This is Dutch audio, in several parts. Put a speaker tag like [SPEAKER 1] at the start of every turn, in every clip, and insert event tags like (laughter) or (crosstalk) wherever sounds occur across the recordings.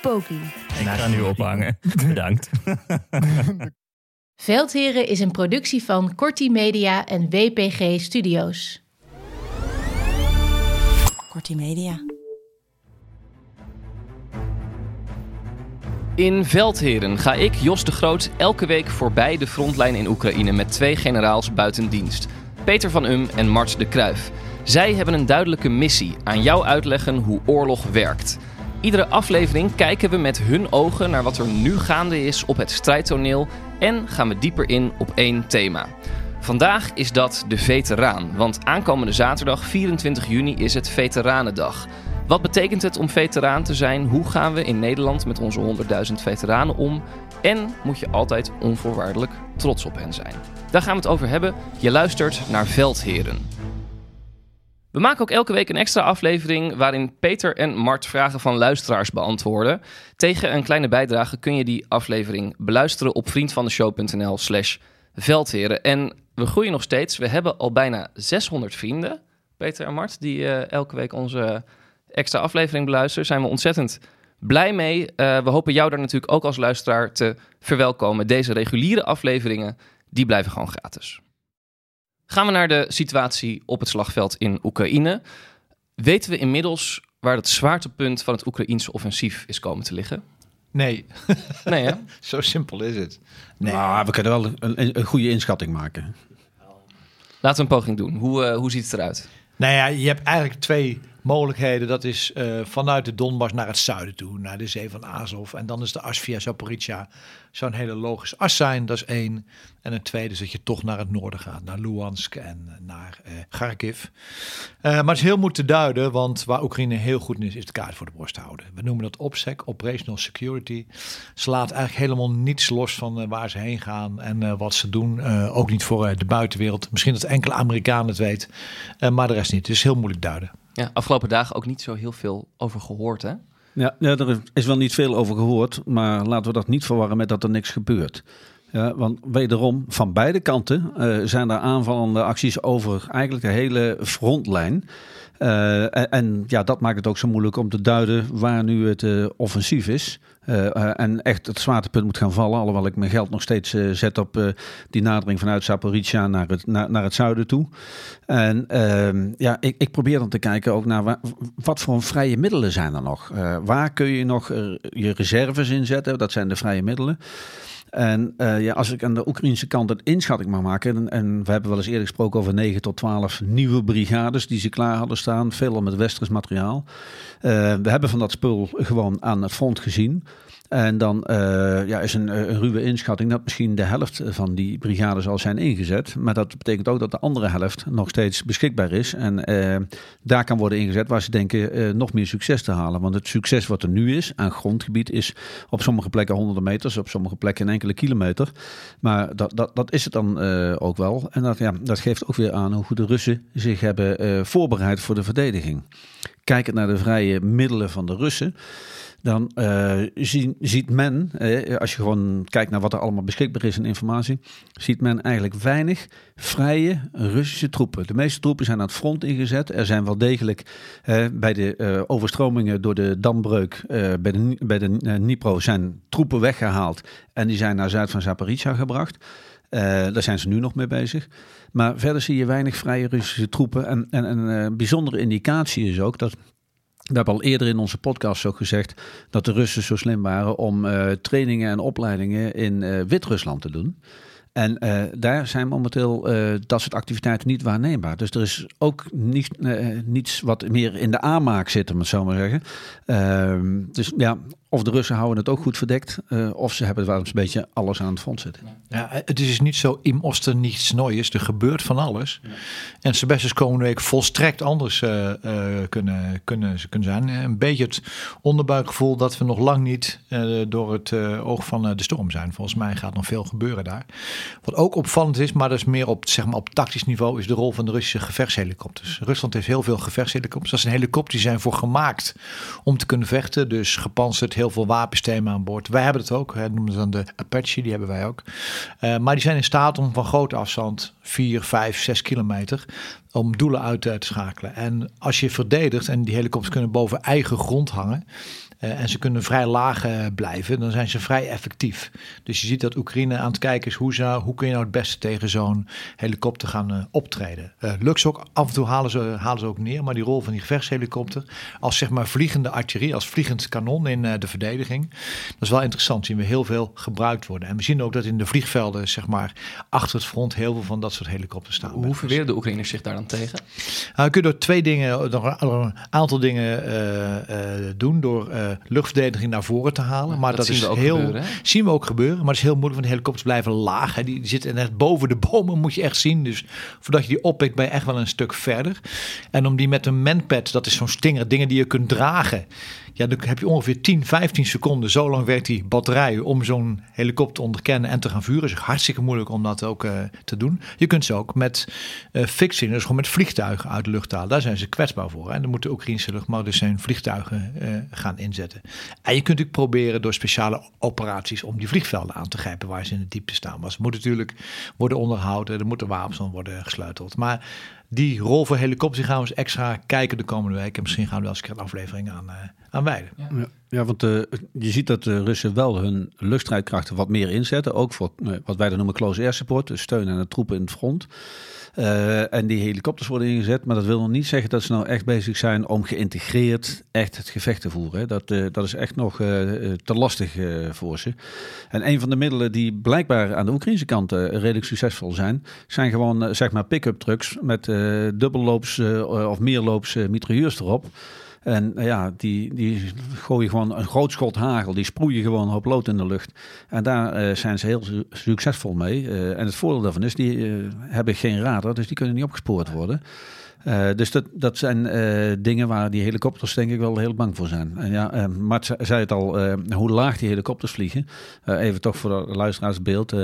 [SPEAKER 1] Poki.
[SPEAKER 2] Ik ga nu ophangen. (laughs) Bedankt.
[SPEAKER 3] Veldheren is een productie van Corti Media en WPG Studios.
[SPEAKER 1] Kortie Media.
[SPEAKER 4] In Veldheren ga ik, Jos de Groot, elke week voorbij de frontlijn in Oekraïne met twee generaals buiten dienst. Peter van Um en Mart de Kruif. Zij hebben een duidelijke missie: aan jou uitleggen hoe oorlog werkt. Iedere aflevering kijken we met hun ogen naar wat er nu gaande is op het strijdtoneel en gaan we dieper in op één thema. Vandaag is dat de veteraan, want aankomende zaterdag 24 juni is het Veteranendag. Wat betekent het om veteraan te zijn? Hoe gaan we in Nederland met onze 100.000 veteranen om? En moet je altijd onvoorwaardelijk trots op hen zijn? Daar gaan we het over hebben. Je luistert naar Veldheren. We maken ook elke week een extra aflevering waarin Peter en Mart vragen van luisteraars beantwoorden. Tegen een kleine bijdrage kun je die aflevering beluisteren op vriendvandeshow.nl slash veldheren. En we groeien nog steeds. We hebben al bijna 600 vrienden, Peter en Mart, die eh, elke week onze extra aflevering beluisteren. Zijn we ontzettend blij mee. Eh, we hopen jou daar natuurlijk ook als luisteraar te verwelkomen. Deze reguliere afleveringen, die blijven gewoon gratis. Gaan we naar de situatie op het slagveld in Oekraïne. Weten we inmiddels waar het zwaartepunt van het Oekraïense offensief is komen te liggen?
[SPEAKER 5] Nee,
[SPEAKER 4] Nee, hè? (laughs)
[SPEAKER 5] zo simpel is het. Nee.
[SPEAKER 6] Maar we kunnen wel een, een, een goede inschatting maken.
[SPEAKER 4] Laten we een poging doen. Hoe, eh, hoe ziet het eruit?
[SPEAKER 5] Nou ja, je hebt eigenlijk twee mogelijkheden. Dat is eh, vanuit de Donbass naar het zuiden toe, naar de zee van Azov. En dan is de as via Zaporizhia zo'n hele logische as zijn. Dat is één. En een tweede is dat je toch naar het noorden gaat, naar Luhansk en naar eh Kharkiv. Eh, maar het is heel moeilijk te duiden, want waar Oekraïne heel goed in is, is de kaart voor de borst houden. We noemen dat OPSEC, Operational Security. Ze laat eigenlijk helemaal niets los van eh, waar ze heen gaan en eh, wat ze doen. Eh, ook niet voor eh, de buitenwereld. Misschien dat enkele Amerikanen het weet, eh, maar de rest niet. Het is heel moeilijk duiden.
[SPEAKER 4] Afgelopen dagen ook niet zo heel veel over gehoord, hè?
[SPEAKER 6] Ja, ja, er is wel niet veel over gehoord, maar laten we dat niet verwarren met dat er niks gebeurt. Ja, want wederom, van beide kanten eh, zijn er aanvallende acties over eigenlijk de hele frontlijn. Eh, en, en ja, dat maakt het ook zo moeilijk om te duiden waar nu het eh, offensief is. Eh, en echt het zwaartepunt moet gaan vallen. Alhoewel ik mijn geld nog steeds zet op die nadering vanuit Zaporizhia naar het, naar, naar het zuiden toe. En ehm, ja, ik, ik probeer dan te kijken ook naar wa- wat voor vrije middelen zijn er nog. Waar kun je nog je reserves inzetten? Dat zijn de vrije middelen. En eh, ja, als ik aan de Oekraïnse kant een inschatting mag maken, en, en we hebben wel eens eerder gesproken over 9 tot 12 nieuwe brigades die ze klaar hadden staan, veelal met westers materiaal. Eh, we hebben van dat spul gewoon aan het front gezien. En dan uh, ja, is een, een, ruwe inschatting dat misschien de helft van die brigade zal zijn ingezet. Maar dat betekent ook dat de andere helft nog steeds beschikbaar is. En uh, daar kan worden ingezet waar ze denken nog meer succes te halen. Want het succes wat er nu is aan grondgebied is op sommige plekken honderden meters, op sommige plekken een enkele kilometer. Maar dat, dat, dat is het dan ook wel. En dat, ja, dat geeft ook weer aan hoe goed de Russen zich hebben voorbereid voor de verdediging. Kijkend naar de vrije middelen van de Russen dan zie, ziet men, eh, als je gewoon kijkt naar wat er allemaal beschikbaar is in informatie, ziet men eigenlijk weinig vrije Russische troepen. De meeste troepen zijn aan het front ingezet. Er zijn wel degelijk eh, bij de overstromingen door de dambreuk bij de, bij de Dnipro zijn troepen weggehaald en die zijn naar zuid van Zaporizhia gebracht. daar zijn ze nu nog mee bezig. Maar verder zie je weinig vrije Russische troepen. En, en een bijzondere indicatie is ook dat we hebben al eerder in onze podcast ook gezegd dat de Russen zo slim waren om uh, trainingen en opleidingen in uh, Wit-Rusland te doen. En uh, daar zijn momenteel dat soort activiteiten niet waarneembaar. Dus er is ook niet, niets wat meer in de aanmaak zit, om het zo maar zeggen. Ehm, dus ja, of de Russen houden het ook goed verdekt, uh, of ze hebben wel eens een beetje alles aan het front zitten.
[SPEAKER 5] Ja, het is niet zo im Osten niets Neues. Er gebeurt van alles. Ja. En Sebastian komende week volstrekt anders uh, uh, kunnen, kunnen, kunnen zijn. Een beetje het onderbuikgevoel dat we nog lang niet door het oog van de storm zijn. Volgens mij gaat nog veel gebeuren daar. Wat ook opvallend is, maar dat is meer op, zeg maar, op tactisch niveau, is de rol van de Russische gevechtshelikopters. Rusland heeft heel veel gevechtshelikopters. Dat zijn helikopters die zijn voor gemaakt om te kunnen vechten. Dus gepanzerd heel veel wapensystemen aan boord. Wij hebben het ook. Hè, noemen ze dan de Apache, die hebben wij ook. Uh, maar die zijn in staat om van grote afstand, 4, 5, 6 kilometer, om doelen uit te schakelen. En als je verdedigt en die helikopters kunnen boven eigen grond hangen, en ze kunnen vrij laag uh, blijven, dan zijn ze vrij effectief. Dus je ziet dat Oekraïne aan het kijken is hoe, ze, hoe kun je nou het beste tegen zo'n helikopter gaan uh, optreden. lukt ze ook, af en toe halen ze, halen ze ook neer, maar die rol van die gevechtshelikopter als zeg maar vliegende artillerie, als vliegend kanon in de verdediging, dat is wel interessant. Zien we heel veel gebruikt worden. En we zien ook dat in de vliegvelden, zeg maar, achter het front heel veel van dat soort helikopters staan.
[SPEAKER 4] Hoe verweren de Oekraïners zich daar dan tegen?
[SPEAKER 5] Nou, kun je door twee dingen, door een aantal dingen doen. Door luchtverdediging naar voren te halen. maar dat, is heel. Gebeuren, zien we ook gebeuren. Maar het is heel moeilijk, want de helikopters blijven laag. Hè. Die, die zitten net boven de bomen, moet je echt zien. Dus voordat je die oppikt, ben je echt wel een stuk verder. En om die met een manpad, dat is zo'n stinger, dingen die je kunt dragen. Ja, dan heb je ongeveer 10, 15 seconden. Zo lang werkt die batterij om zo'n helikopter te onderkennen en te gaan vuren. Het is hartstikke moeilijk om dat ook uh, te doen. Je kunt ze ook met uh, dus gewoon met vliegtuigen uit de lucht halen. Daar zijn ze kwetsbaar voor. En dan moeten Oekraïnse luchtmacht zijn vliegtuigen uh, gaan inzetten. En je kunt ook proberen door speciale operaties om die vliegvelden aan te grijpen waar ze in de diepte staan. Maar ze moeten natuurlijk worden onderhouden. Er moeten wapens worden gesleuteld. Maar die rol voor helikopters gaan we eens extra kijken de komende week. En misschien gaan we wel eens een aflevering aan, aan wijden.
[SPEAKER 6] Ja. ja, want uh, je ziet dat de Russen wel hun luchtstrijdkrachten wat meer inzetten. Ook voor uh, wat wij dan noemen close air support. Dus steun aan de troepen in het front. Uh, en die helikopters worden ingezet. Maar dat wil nog niet zeggen dat ze nou echt bezig zijn om geïntegreerd echt het gevecht te voeren. Hè. Dat, uh, dat is echt nog uh, te lastig voor ze. En een van de middelen die blijkbaar aan de Oekraïnse kant redelijk succesvol zijn, zijn gewoon zeg maar pick-up trucks met dubbelloops of meerloops mitrailleurs erop. En eh, ja, die, die gooien gewoon een groot schot hagel. Die sproeien gewoon een hoop lood in de lucht. En daar uh, zijn ze heel su succesvol mee. Uh, en het voordeel daarvan is, die hebben geen radar, dus die kunnen niet opgespoord worden. Uh, dus dat, dat zijn uh, dingen waar die helikopters denk ik wel heel bang voor zijn. En ja, uh, zei het al, hoe laag die helikopters vliegen. even toch voor de luisteraarsbeeld.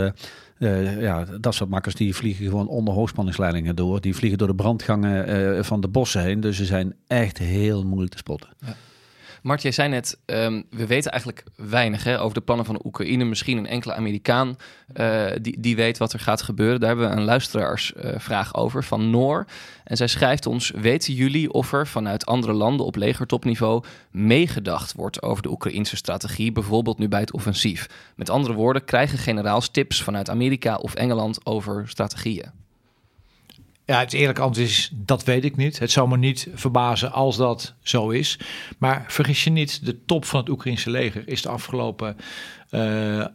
[SPEAKER 6] Ja, dat soort makkers die vliegen gewoon onder hoogspanningsleidingen door. Die vliegen door de brandgangen van de bossen heen. Dus ze zijn echt heel moeilijk te spotten. Ja.
[SPEAKER 4] Mart, jij zei net, um, we weten eigenlijk weinig hè, over de plannen van de Oekraïne. Misschien een enkele Amerikaan uh, die, die weet wat er gaat gebeuren. Daar hebben we een luisteraarsvraag over van Noor. En zij schrijft ons, weten jullie of er vanuit andere landen op legertopniveau meegedacht wordt over de Oekraïnse strategie, bijvoorbeeld nu bij het offensief? Met andere woorden, krijgen generaals tips vanuit Amerika of Engeland over strategieën?
[SPEAKER 5] Ja, het eerlijke antwoord is, dat weet ik niet. Het zou me niet verbazen als dat zo is. Maar vergis je niet, de top van het Oekraïnse leger is de afgelopen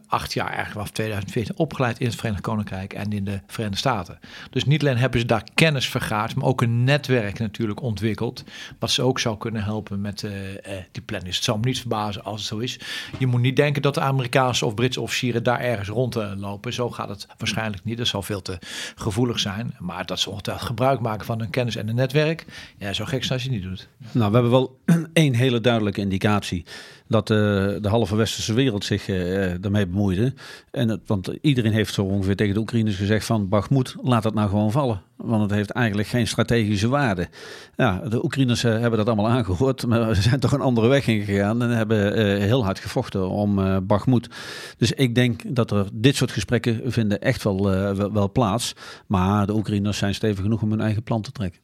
[SPEAKER 5] acht jaar, eigenlijk vanaf 2014, opgeleid in het Verenigd Koninkrijk en in de Verenigde Staten. Dus niet alleen hebben ze daar kennis vergaard, maar ook een netwerk natuurlijk ontwikkeld. Wat ze ook zou kunnen helpen met eh, eh, die planning. Dus het zou me niet verbazen als het zo is. Je moet niet denken dat de Amerikaanse of Britse officieren daar ergens rondlopen. Zo gaat het waarschijnlijk niet. Dat zal veel te gevoelig zijn. Maar dat ze ongetwijfeld gebruik maken van hun kennis en een netwerk. Ja, zo gek zijn als je het niet doet.
[SPEAKER 6] Nou, we hebben wel (clears throat) één hele duidelijke indicatie dat uh, de halve westerse wereld zich daarmee bemoeide. En het, want iedereen heeft zo ongeveer tegen de Oekraïners gezegd van Bagmoed, laat het nou gewoon vallen. Want het heeft eigenlijk geen strategische waarde. Ja, de Oekraïners hebben dat allemaal aangehoord, (laughs) maar ze zijn toch een andere weg ingegaan en hebben heel hard gevochten om uh, Bagmoed. Dus ik denk dat er dit soort gesprekken vinden echt wel, wel, wel plaats. Maar de Oekraïners zijn stevig genoeg om hun eigen plan te trekken.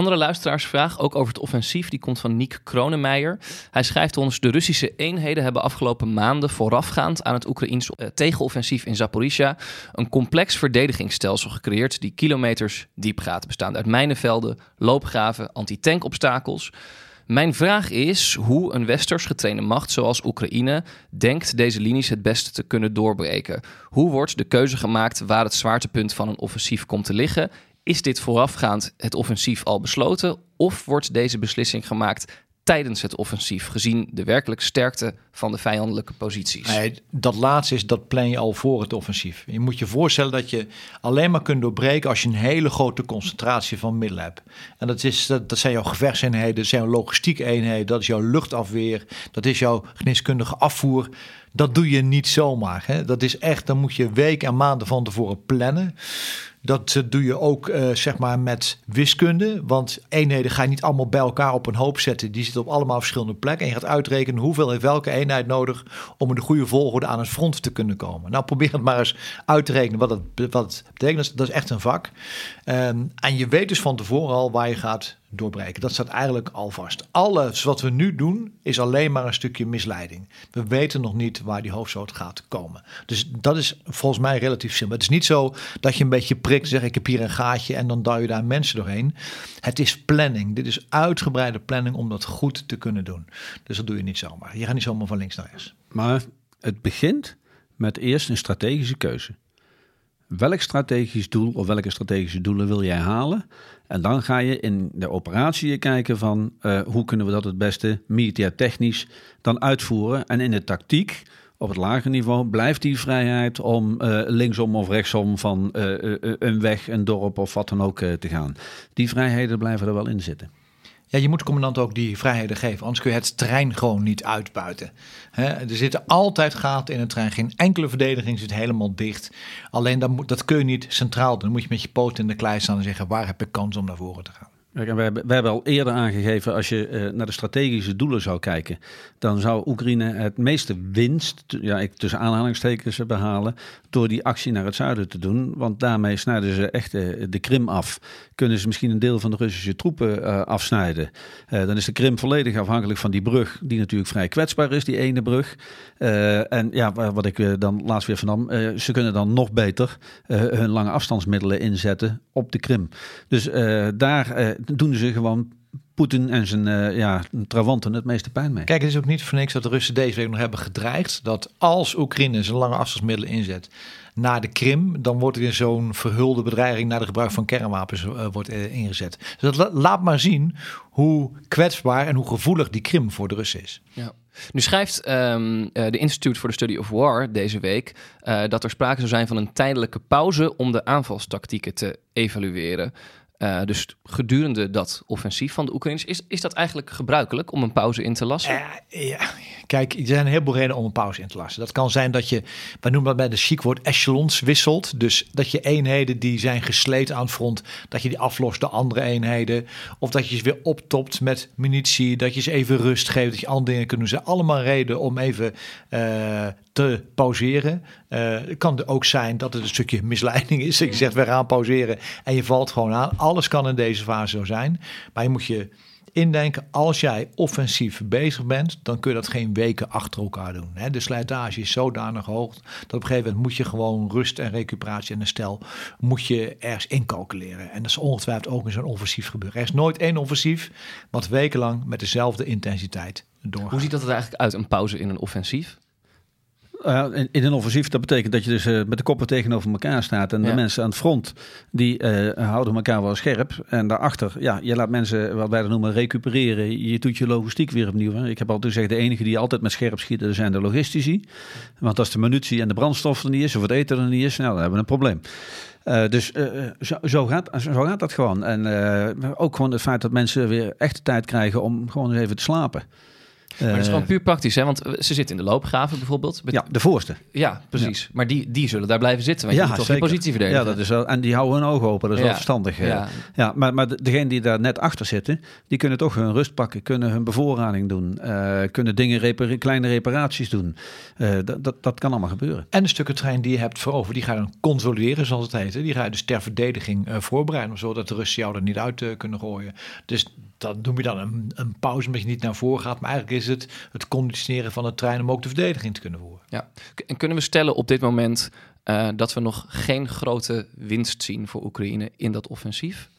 [SPEAKER 4] Andere luisteraarsvraag, ook over het offensief, die komt van Niek Kronemeijer. Hij schrijft ons: De Russische eenheden hebben afgelopen maanden voorafgaand aan het Oekraïns uh, tegenoffensief in Zaporizhia een complex verdedigingsstelsel gecreëerd die kilometers diep gaat, bestaande uit mijnenvelden, loopgraven, antitankobstakels. Mijn vraag is hoe een westers getrainde macht zoals Oekraïne denkt deze linies het beste te kunnen doorbreken. Hoe wordt de keuze gemaakt waar het zwaartepunt van een offensief komt te liggen is dit voorafgaand het offensief al besloten of wordt deze beslissing gemaakt tijdens het offensief, gezien de werkelijke sterkte van de vijandelijke posities?
[SPEAKER 5] Nee, dat laatste is, dat plan je al voor het offensief. Je moet je voorstellen dat je alleen maar kunt doorbreken als je een hele grote concentratie van middelen hebt. En dat, is, dat, dat zijn jouw gevechtseenheden, dat zijn jouw logistieke eenheden, dat is jouw luchtafweer, dat is jouw geneeskundige afvoer. Dat doe je niet zomaar. Hè? Dat is echt, dan moet je weken en maanden van tevoren plannen. Dat eh, doe je ook uh, zeg maar met wiskunde. Want eenheden ga je niet allemaal bij elkaar op een hoop zetten. Die zitten op allemaal verschillende plekken. En je gaat uitrekenen hoeveel heeft welke eenheid nodig om in de goede volgorde aan het front te kunnen komen. Nou, probeer het maar eens uit te rekenen wat het, wat betekent. Dat is echt een vak. Um, en je weet dus van tevoren al waar je gaat doorbreken. Dat staat eigenlijk al vast. Alles wat we nu doen is alleen maar een stukje misleiding. We weten nog niet waar die hoofdstoot gaat komen. Dus dat is volgens mij relatief simpel. Het is niet zo dat je een beetje prikt, zeg ik heb hier een gaatje en dan duw je daar mensen doorheen. Het is planning. Dit is uitgebreide planning om dat goed te kunnen doen. Dus dat doe je niet zomaar. Je gaat niet zomaar van links naar rechts.
[SPEAKER 6] Maar het begint met eerst een strategische keuze. Welk strategisch doel of welke strategische doelen wil jij halen? En dan ga je in de operatie kijken van uh, hoe kunnen we dat het beste militair technisch dan uitvoeren. En in de tactiek op het lager niveau blijft die vrijheid om uh, linksom of rechtsom van uh, een weg, een dorp of wat dan ook te gaan. Die vrijheden blijven er wel in zitten.
[SPEAKER 5] Ja, je moet commandant ook die vrijheden geven, anders kun je het terrein gewoon niet uitbuiten. er zitten altijd gaten in het terrein, geen enkele verdediging zit helemaal dicht. Alleen dat, dat kun je niet centraal doen. Dan moet je met je poot in de klei staan en zeggen waar heb ik kans om naar voren te gaan.
[SPEAKER 6] We, hebben, al eerder aangegeven, als je uh, naar de strategische doelen zou kijken, dan zou Oekraïne het meeste winst, ja, ik tussen aanhalingstekens behalen, door die actie naar het zuiden te doen. Want daarmee snijden ze echt uh, de Krim af. Kunnen ze misschien een deel van de Russische troepen uh, afsnijden. dan is de Krim volledig afhankelijk van die brug, die natuurlijk vrij kwetsbaar is, die ene brug. en ja, wat ik dan laatst weer vernam, ze kunnen dan nog beter hun lange afstandsmiddelen inzetten op de Krim. Dus daar doen ze gewoon Poetin en zijn uh, ja, trawanten het meeste pijn mee.
[SPEAKER 5] Kijk, het is ook niet voor niks dat de Russen deze week nog hebben gedreigd dat als Oekraïne zijn lange afstandsmiddelen inzet naar de Krim, dan wordt er zo'n verhulde bedreiging naar de gebruik van kernwapens uh, wordt uh, ingezet. Dus dat laat maar zien hoe kwetsbaar en hoe gevoelig die Krim voor de Russen is.
[SPEAKER 4] Ja. Nu schrijft um, de Institute for the Study of War deze week uh, dat er sprake zou zijn van een tijdelijke pauze om de aanvalstactieken te evalueren. Uh, dus gedurende dat offensief van de Oekraïners, is, is dat eigenlijk gebruikelijk om een pauze in te lassen?
[SPEAKER 5] Uh, ja, kijk, er zijn een heleboel redenen om een pauze in te lassen. Dat kan zijn dat je, we noemen dat bij de chic woord, echelons wisselt. Dus dat je eenheden die zijn gesleten aan het front, dat je die aflost de andere eenheden. Of dat je ze weer optopt met munitie, dat je ze even rust geeft, dat je andere dingen kunt doen. zijn allemaal redenen om even uh, pauzeren. Het kan er ook zijn dat het een stukje misleiding is. Je zegt, we gaan pauzeren en je valt gewoon aan. Alles kan in deze fase zo zijn. Maar je moet je indenken, als jij offensief bezig bent, dan kun je dat geen weken achter elkaar doen. De slijtage is zodanig hoog dat op een gegeven moment moet je gewoon rust en recuperatie en herstel moet je ergens incalculeren. En dat is ongetwijfeld ook in zo'n offensief gebeuren. Er is nooit één offensief wat wekenlang met dezelfde intensiteit doorgaat.
[SPEAKER 4] Hoe ziet dat er eigenlijk uit, een pauze in een offensief?
[SPEAKER 6] Uh, in, in, een offensief, dat betekent dat je dus uh, met de koppen tegenover elkaar staat. En ja. de mensen aan het front, die uh, houden elkaar wel scherp. En daarachter, ja, je laat mensen, wat wij dat noemen, recupereren. Je doet je logistiek weer opnieuw. Hè. Ik heb altijd gezegd, de enige die altijd met scherp schieten, zijn de logistici. Want als de munitie en de brandstof er niet is, of het eten er niet is, nou, dan hebben we een probleem. Uh, dus uh, zo, zo, gaat, zo gaat dat gewoon. En uh, ook gewoon het feit dat mensen weer echt tijd krijgen om gewoon eens even te slapen.
[SPEAKER 4] Maar het is gewoon puur praktisch, hè? want ze zitten in de loopgraven bijvoorbeeld.
[SPEAKER 6] Ja, de voorste.
[SPEAKER 4] Ja, precies. Ja. Maar die, die zullen daar blijven zitten, want ja, je moet toch zeker. je positie verdedigen.
[SPEAKER 6] Ja, dat is wel, en die houden hun ogen open, dat is ja. wel verstandig. Ja, ja maar, maar degenen die daar net achter zitten, die kunnen toch hun rust pakken, kunnen hun bevoorrading doen, uh, kunnen dingen, repar kleine reparaties doen. Uh, dat, dat, dat kan allemaal gebeuren.
[SPEAKER 5] En de stukken trein die je hebt voorover, die ga je dan consolideren, zoals het heet. Die ga je dus ter verdediging uh, voorbereiden, zodat de Russen jou er niet uit kunnen gooien. Dus dat noem je dan een, een pauze omdat je niet naar voren gaat. Maar eigenlijk is het het conditioneren van de trein om ook de verdediging te kunnen voeren.
[SPEAKER 4] Ja. En kunnen we stellen op dit moment uh, dat we nog geen grote winst zien voor Oekraïne in dat offensief?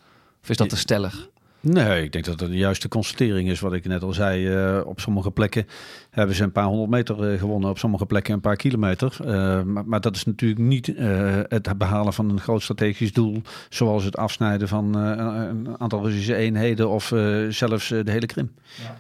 [SPEAKER 4] Of is dat te stellig?
[SPEAKER 6] Nee, ik denk dat dat de juiste constatering is. Wat ik net al zei, uh, op sommige plekken hebben ze een paar honderd meter uh, gewonnen. Op sommige plekken een paar kilometer. Uh, maar, maar, dat is natuurlijk niet het behalen van een groot strategisch doel. Zoals het afsnijden van een aantal Russische eenheden of zelfs de hele Krim.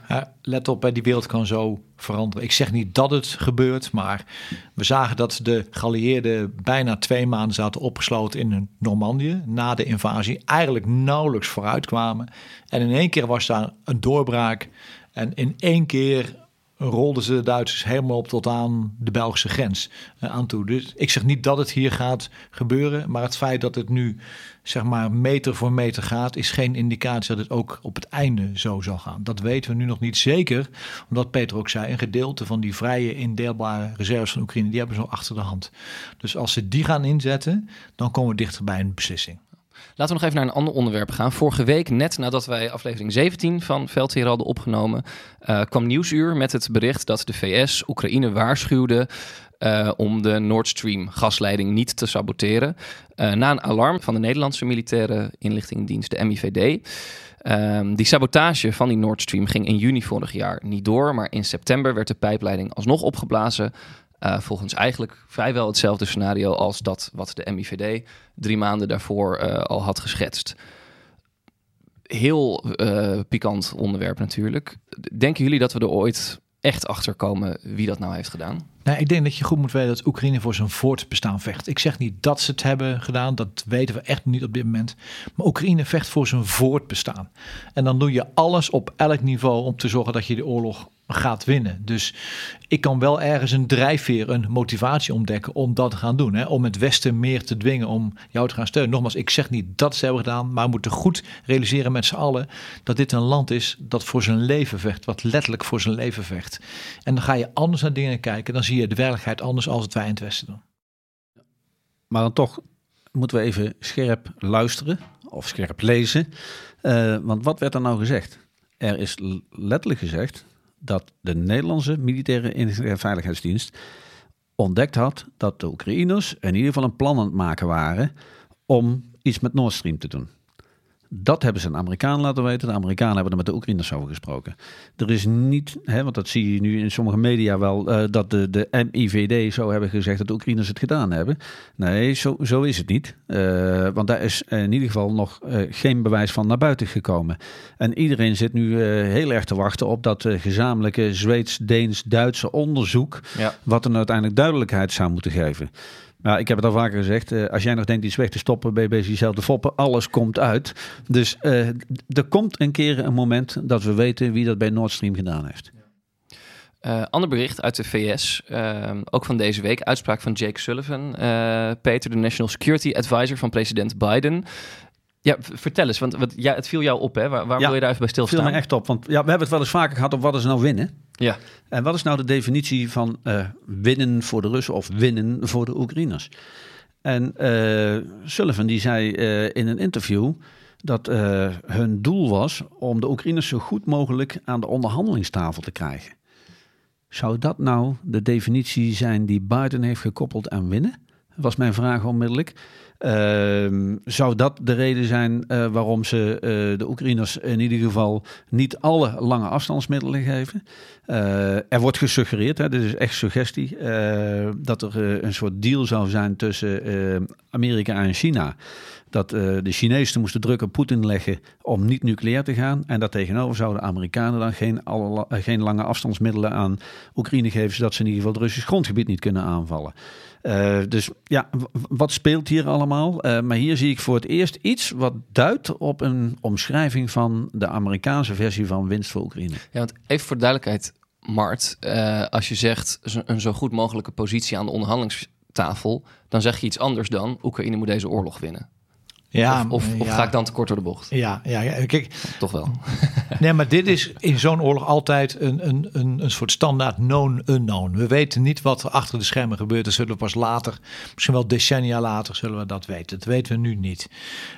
[SPEAKER 5] Ja. Let op, die wereld kan zo veranderen. Ik zeg niet dat het gebeurt, maar we zagen dat de geallieerden bijna twee maanden zaten opgesloten in Normandië na de invasie. Eigenlijk nauwelijks vooruit kwamen. En in één keer was daar een doorbraak. En in één keer rolden ze de Duitsers helemaal op tot aan de Belgische grens uh, aan toe. Dus ik zeg niet dat het hier gaat gebeuren, maar het feit dat het nu zeg maar meter voor meter gaat, is geen indicatie dat het ook op het einde zo zal gaan. Dat weten we nu nog niet zeker, omdat Peter ook zei, een gedeelte van die vrije indeelbare reserves van Oekraïne, die hebben ze al achter de hand. Dus als ze die gaan inzetten, dan komen we dichter bij een beslissing.
[SPEAKER 4] Laten we nog even naar een ander onderwerp gaan. Vorige week, net nadat wij aflevering 17 van Veldheer hadden opgenomen, uh, kwam Nieuwsuur met het bericht dat de VS Oekraïne waarschuwde uh, om de Nord Stream gasleiding niet te saboteren. Uh, na een alarm van de Nederlandse militaire inlichtingendienst, de MIVD. Um, die sabotage van die Nord Stream ging in juni vorig jaar niet door, maar in september werd de pijpleiding alsnog opgeblazen. Uh, volgens eigenlijk vrijwel hetzelfde scenario als dat wat de MIVD drie maanden daarvoor uh, al had geschetst. Heel uh, pikant onderwerp natuurlijk. Denken jullie dat we er ooit echt achter komen wie dat nou heeft gedaan?
[SPEAKER 5] Nou, ik denk dat je goed moet weten dat Oekraïne voor zijn voortbestaan vecht. Ik zeg niet dat ze het hebben gedaan, dat weten we echt niet op dit moment. Maar Oekraïne vecht voor zijn voortbestaan. En dan doe je alles op elk niveau om te zorgen dat je de oorlog gaat winnen. Dus ik kan wel ergens een drijfveer, een motivatie ontdekken om dat te gaan doen. Hè? Om het Westen meer te dwingen om jou te gaan steunen. Nogmaals, ik zeg niet dat ze hebben gedaan, maar we moeten goed realiseren met z'n allen dat dit een land is dat voor zijn leven vecht, wat letterlijk voor zijn leven vecht. En dan ga je anders naar dingen kijken, dan zie je de werkelijkheid anders als het wij in het Westen doen.
[SPEAKER 6] Maar dan toch moeten we even scherp luisteren of scherp lezen. Uh, want wat werd er nou gezegd? Er is letterlijk gezegd dat de Nederlandse militaire en veiligheidsdienst ontdekt had dat de Oekraïners in ieder geval een plan aan het maken waren om iets met Nord Stream te doen. Dat hebben ze een Amerikaan laten weten. De Amerikanen hebben er met de Oekraïners over gesproken. Er is niet, hè, want dat zie je nu in sommige media wel, uh, dat de, de MIVD zo hebben gezegd dat de Oekraïners het gedaan hebben. Nee, zo, zo is het niet. Uh, want daar is in ieder geval nog uh, geen bewijs van naar buiten gekomen. En iedereen zit nu heel erg te wachten op dat gezamenlijke Zweeds, Deens, Duitse onderzoek, ja. wat er uiteindelijk duidelijkheid zou moeten geven. Nou, ik heb het al vaker gezegd. Uh, als jij nog denkt iets weg te stoppen, ben je te foppen. Alles komt uit. Dus uh, er komt een keer een moment dat we weten wie dat bij Nord Stream gedaan heeft.
[SPEAKER 4] Uh, ander bericht uit de VS, ook van deze week. Uitspraak van Jake Sullivan, Peter, de National Security Advisor van president Biden. Ja, vertel eens, want wat, ja, het viel jou op, hè? Waar, waar ja, wil je daar even bij stilstaan?
[SPEAKER 6] Het viel me echt op, want ja, we hebben het wel eens vaker gehad op wat is nou winnen.
[SPEAKER 4] Ja.
[SPEAKER 6] En wat is nou de definitie van uh, winnen voor de Russen of winnen voor de Oekraïners? En uh, Sullivan die zei uh, in een interview dat hun doel was om de Oekraïners zo goed mogelijk aan de onderhandelingstafel te krijgen. Zou dat nou de definitie zijn die Biden heeft gekoppeld aan winnen? Was mijn vraag onmiddellijk. Ehm, zou dat de reden zijn eh, waarom ze eh, de Oekraïners in ieder geval niet alle lange afstandsmiddelen geven? Eh, er wordt gesuggereerd, hè, dit is echt suggestie, dat er een soort deal zou zijn tussen Amerika en China. Dat eh, de Chinezen moesten druk op Poetin leggen om niet nucleair te gaan. En daartegenover zouden de Amerikanen dan geen, eh, geen lange afstandsmiddelen aan Oekraïne geven, zodat ze in ieder geval het Russisch grondgebied niet kunnen aanvallen. Eh, dus ja, wat speelt hier allemaal? Maar hier zie ik voor het eerst iets wat duidt op een omschrijving van de Amerikaanse versie van winst voor Oekraïne.
[SPEAKER 4] Ja, want even voor de duidelijkheid, Mart. als je zegt een zo goed mogelijke positie aan de onderhandelingstafel, dan zeg je iets anders dan Oekraïne moet deze oorlog winnen.
[SPEAKER 5] Ja,
[SPEAKER 4] of of, of
[SPEAKER 5] ja.
[SPEAKER 4] ga ik dan te kort door de bocht?
[SPEAKER 5] Ja, ja, ja, kijk,
[SPEAKER 4] Toch wel. (laughs)
[SPEAKER 5] Nee, maar dit is in zo'n oorlog altijd een, een, een, een soort standaard known unknown. We weten niet wat er achter de schermen gebeurt. Dat zullen we pas later, misschien wel decennia later, zullen we dat weten. Dat weten we nu niet.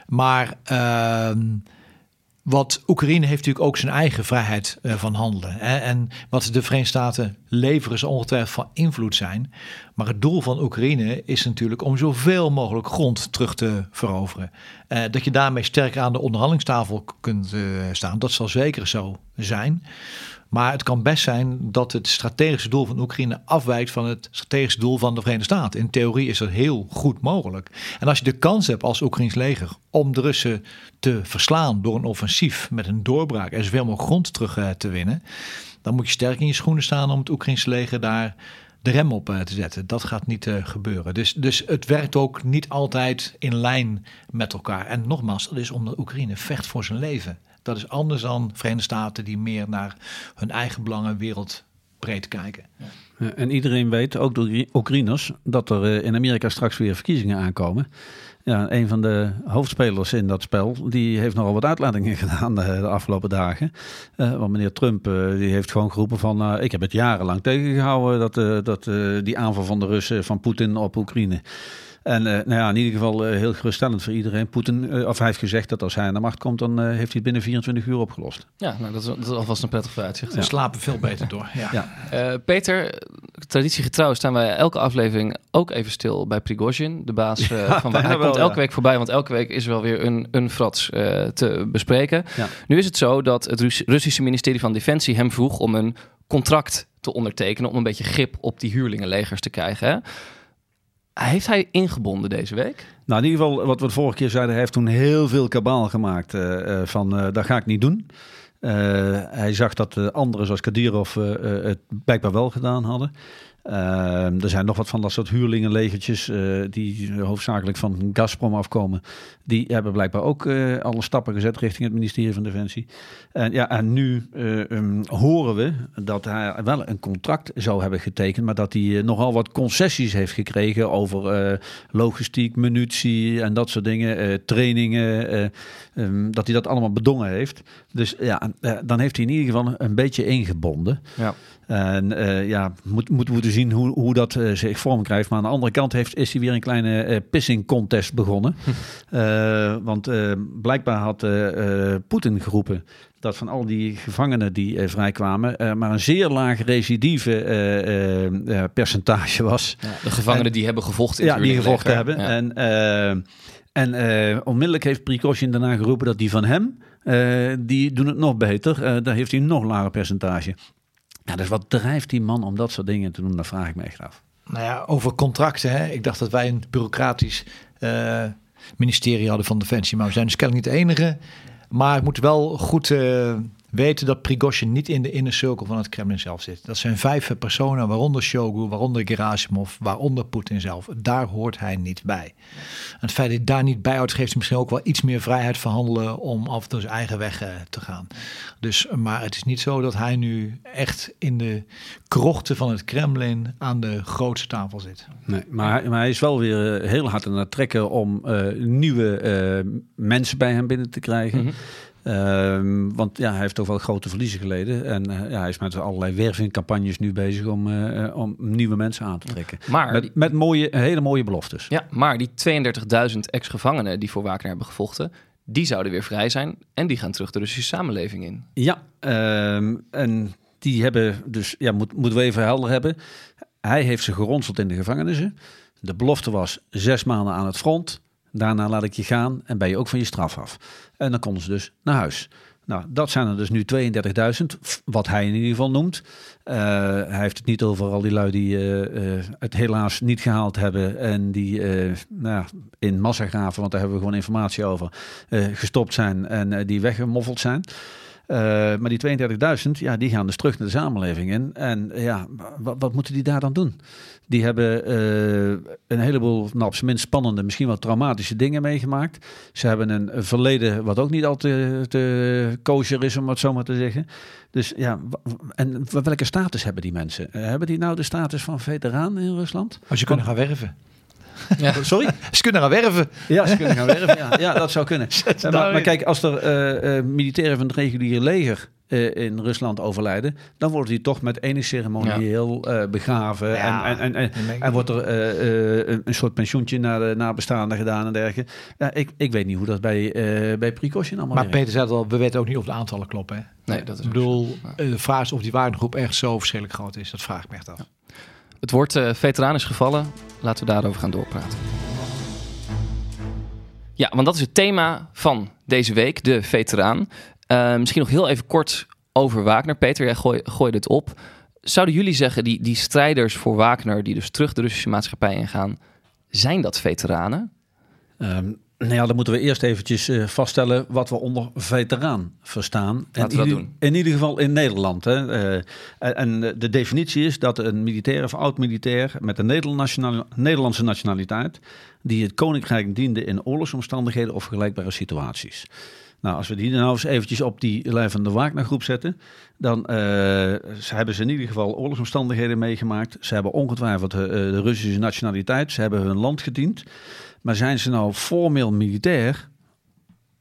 [SPEAKER 5] Maar ehm, wat Oekraïne heeft natuurlijk ook zijn eigen vrijheid eh, van handelen. En wat de Verenigde Staten leveren zal ongetwijfeld van invloed zijn. Maar het doel van Oekraïne is natuurlijk om zoveel mogelijk grond terug te veroveren. Eh, dat je daarmee sterker aan de onderhandelingstafel kunt eh, staan, dat zal zeker zo zijn. Maar het kan best zijn dat het strategische doel van Oekraïne afwijkt van het strategische doel van de Verenigde Staten. In theorie is dat heel goed mogelijk. En als je de kans hebt als Oekraïns leger om de Russen te verslaan door een offensief met een doorbraak en zoveel mogelijk grond terug eh, te winnen, dan moet je sterk in je schoenen staan om het Oekraïnse leger daar de rem op eh, te zetten. Dat gaat niet eh, gebeuren. Dus, dus het werkt ook niet altijd in lijn met elkaar. En nogmaals, dat is omdat Oekraïne vecht voor zijn leven. Dat is anders dan Verenigde Staten die meer naar hun eigen belangen wereldbreed kijken.
[SPEAKER 6] Eh, En iedereen weet, ook de Oekra- Oekraïners, dat er eh, in Amerika straks weer verkiezingen aankomen. Ja, een van de hoofdspelers in dat spel, die heeft nogal wat uitlatingen (laughs) gedaan de, de afgelopen dagen. Eh, want meneer Trump, eh, die heeft gewoon geroepen van, eh, ik heb het jarenlang tegengehouden, dat, eh, dat, eh, die aanval van de Russen, van Poetin op Oekraïne. En eh, nou ja, in ieder geval eh, heel geruststellend voor iedereen. Poetin, eh, of hij heeft gezegd dat als hij aan de macht komt, dan eh, heeft hij het binnen 24 uur opgelost.
[SPEAKER 4] Ja, nou, dat, is, dat is alvast een prettig vooruitzicht.
[SPEAKER 5] Ze slapen veel beter door. Ja.
[SPEAKER 6] Ja.
[SPEAKER 4] Eh, Peter, traditiegetrouw staan wij elke aflevering ook even stil bij Prigozhin, de baas eh,
[SPEAKER 6] Ja, (laughs)
[SPEAKER 4] van
[SPEAKER 6] bijna
[SPEAKER 4] Hij
[SPEAKER 6] wel,
[SPEAKER 4] komt elke
[SPEAKER 6] ja.
[SPEAKER 4] week voorbij, want elke week is er wel weer een, een frats eh, te bespreken.
[SPEAKER 6] Ja.
[SPEAKER 4] Nu is het zo dat het Rus- Russische ministerie van Defensie hem vroeg om een contract te ondertekenen om een beetje grip op die huurlingenlegers te krijgen. Hè? Heeft hij ingebonden deze week?
[SPEAKER 6] Nou, in ieder geval, wat we de vorige keer zeiden, hij heeft toen heel veel kabaal gemaakt eh, eh, van eh, dat ga ik niet doen. Hij zag dat de anderen zoals Kadirov het blijkbaar wel gedaan hadden. Eh, er zijn nog wat van dat soort huurlingenlegertjes eh, die hoofdzakelijk van Gazprom afkomen. Die hebben blijkbaar ook eh, alle stappen gezet richting het ministerie van Defensie. En, ja, en nu eh, ehm, horen we dat hij wel een contract zou hebben getekend, maar dat hij nogal wat concessies heeft gekregen over logistiek, munitie en dat soort dingen, trainingen, eh, ehm, dat hij dat allemaal bedongen heeft. Dus ja, dan heeft hij in ieder geval een beetje ingebonden.
[SPEAKER 4] Ja.
[SPEAKER 6] En eh, ja, moet, moeten we zien hoe, hoe dat eh, zich vorm krijgt. Maar aan de andere kant heeft, is hij weer een kleine eh, pissing contest begonnen. Eh, want blijkbaar had Poetin geroepen dat van al die gevangenen die vrijkwamen, maar een zeer laag recidieve percentage was.
[SPEAKER 4] De gevangenen
[SPEAKER 6] En-
[SPEAKER 4] die hebben gevochten in
[SPEAKER 6] Ja, die gevochten hebben. En, en onmiddellijk heeft Prigozhin daarna geroepen dat die van hem, die doen het nog beter. Daar heeft hij een nog lager percentage. Ja, dus wat drijft die man om dat soort dingen te doen? Dat vraag ik me echt af.
[SPEAKER 5] Nou ja, over contracten. Hè? Ik dacht dat wij een bureaucratisch eh, ministerie hadden van Defensie. Maar we zijn dus kennelijk niet de enige. Maar ik moet wel goed eh, weten dat Prigozhin niet in de inner circle van het Kremlin zelf zit. Dat zijn vijf personen, waaronder Shogun, waaronder Gerasimov, waaronder Poetin zelf. Daar hoort hij niet bij. En het feit dat hij daar niet bij hoort, geeft hem misschien ook wel iets meer vrijheid van handelen om af en toe zijn eigen weg eh, te gaan. Dus, maar het is niet zo dat hij nu echt in de krochten van het Kremlin aan de grootste tafel zit.
[SPEAKER 6] Nee, maar, hij, maar hij is wel weer eh, heel hard aan het trekken om eh, nieuwe eh, mensen bij hem binnen te krijgen.
[SPEAKER 4] Mhm.
[SPEAKER 6] Ehm, want ja, hij heeft toch wel grote verliezen geleden. En eh, ja, hij is met allerlei wervingcampagnes nu bezig om, eh, om nieuwe mensen aan te trekken.
[SPEAKER 4] Maar, die-
[SPEAKER 6] Met, mooie, hele mooie beloftes.
[SPEAKER 4] ja, maar die 32.000 ex-gevangenen die voor Wagner hebben gevochten, die zouden weer vrij zijn en die gaan terug de Russische samenleving in.
[SPEAKER 6] Ja, ehm, en die hebben dus, ja, moet, moeten we even helder hebben. Hij heeft ze geronseld in de gevangenissen. De belofte was zes maanden aan het front. Daarna laat ik je gaan en ben je ook van je straf af. En dan konden ze dus naar huis. Nou, dat zijn er dus nu 32.000, wat hij in ieder geval noemt. Uh, hij heeft het niet over al die lui die uh, uh, het helaas niet gehaald hebben en die nou, in massagraven, want daar hebben we gewoon informatie over, gestopt zijn en die weggemoffeld zijn. Maar die 32.000, ja, die gaan dus terug naar de samenleving in. En ja, wat, wat moeten die daar dan doen? Die hebben uh, een heleboel, nou, op zijn minst spannende, misschien wel traumatische dingen meegemaakt. Ze hebben een verleden wat ook niet al te, te kosher is, om het zo maar te zeggen. Dus ja, en welke status hebben die mensen? Uh, hebben die nou de status van veteraan in Rusland?
[SPEAKER 5] Als je kunnen gaan werven.
[SPEAKER 6] Ja. (laughs) Sorry?
[SPEAKER 5] Ze kunnen gaan werven.
[SPEAKER 6] Ja, ze kunnen gaan werven. Ja, ja dat zou kunnen. (laughs) Maar, maar, kijk, als er uh, uh, militairen van het reguliere leger uh, in Rusland overlijden, dan wordt hij toch met enige ceremonieel ja. begraven. En, en, en, en, en wordt er uh, een soort pensioentje naar de nabestaanden gedaan en dergelijke. Ja, ik, ik weet niet hoe dat bij, bij Precaution allemaal
[SPEAKER 5] Maar Peter zei het al, we weten ook niet of de aantallen kloppen. Hè?
[SPEAKER 4] Nee, dat is
[SPEAKER 5] ik bedoel, de vraag is of die waardegroep echt zo verschrikkelijk groot is. Dat vraag ik me echt af.
[SPEAKER 4] Het woord veteraan is gevallen. Laten we daarover gaan doorpraten. Ja, want dat is het thema van deze week, de veteraan. Uh, misschien nog heel even kort over Wagner. Peter, jij gooi, dit op. Zouden jullie zeggen, die, die strijders voor Wagner, die dus terug de Russische maatschappij ingaan, zijn dat veteranen?
[SPEAKER 6] Um, nou ja, dan moeten we eerst eventjes uh, vaststellen wat we onder veteraan verstaan.
[SPEAKER 4] Laten we dat doen.
[SPEAKER 6] In ieder geval in Nederland. Hè. Uh, en de definitie is dat een militair of oud-militair met een Nederlandse nationaliteit, die het koninkrijk diende in oorlogsomstandigheden of vergelijkbare situaties. Nou, als we die nou eens eventjes op die lijf van de Wagner-groep zetten, dan uh, hebben ze in ieder geval oorlogsomstandigheden meegemaakt. Ze hebben ongetwijfeld de Russische nationaliteit, ze hebben hun land gediend. Maar zijn ze nou formeel militair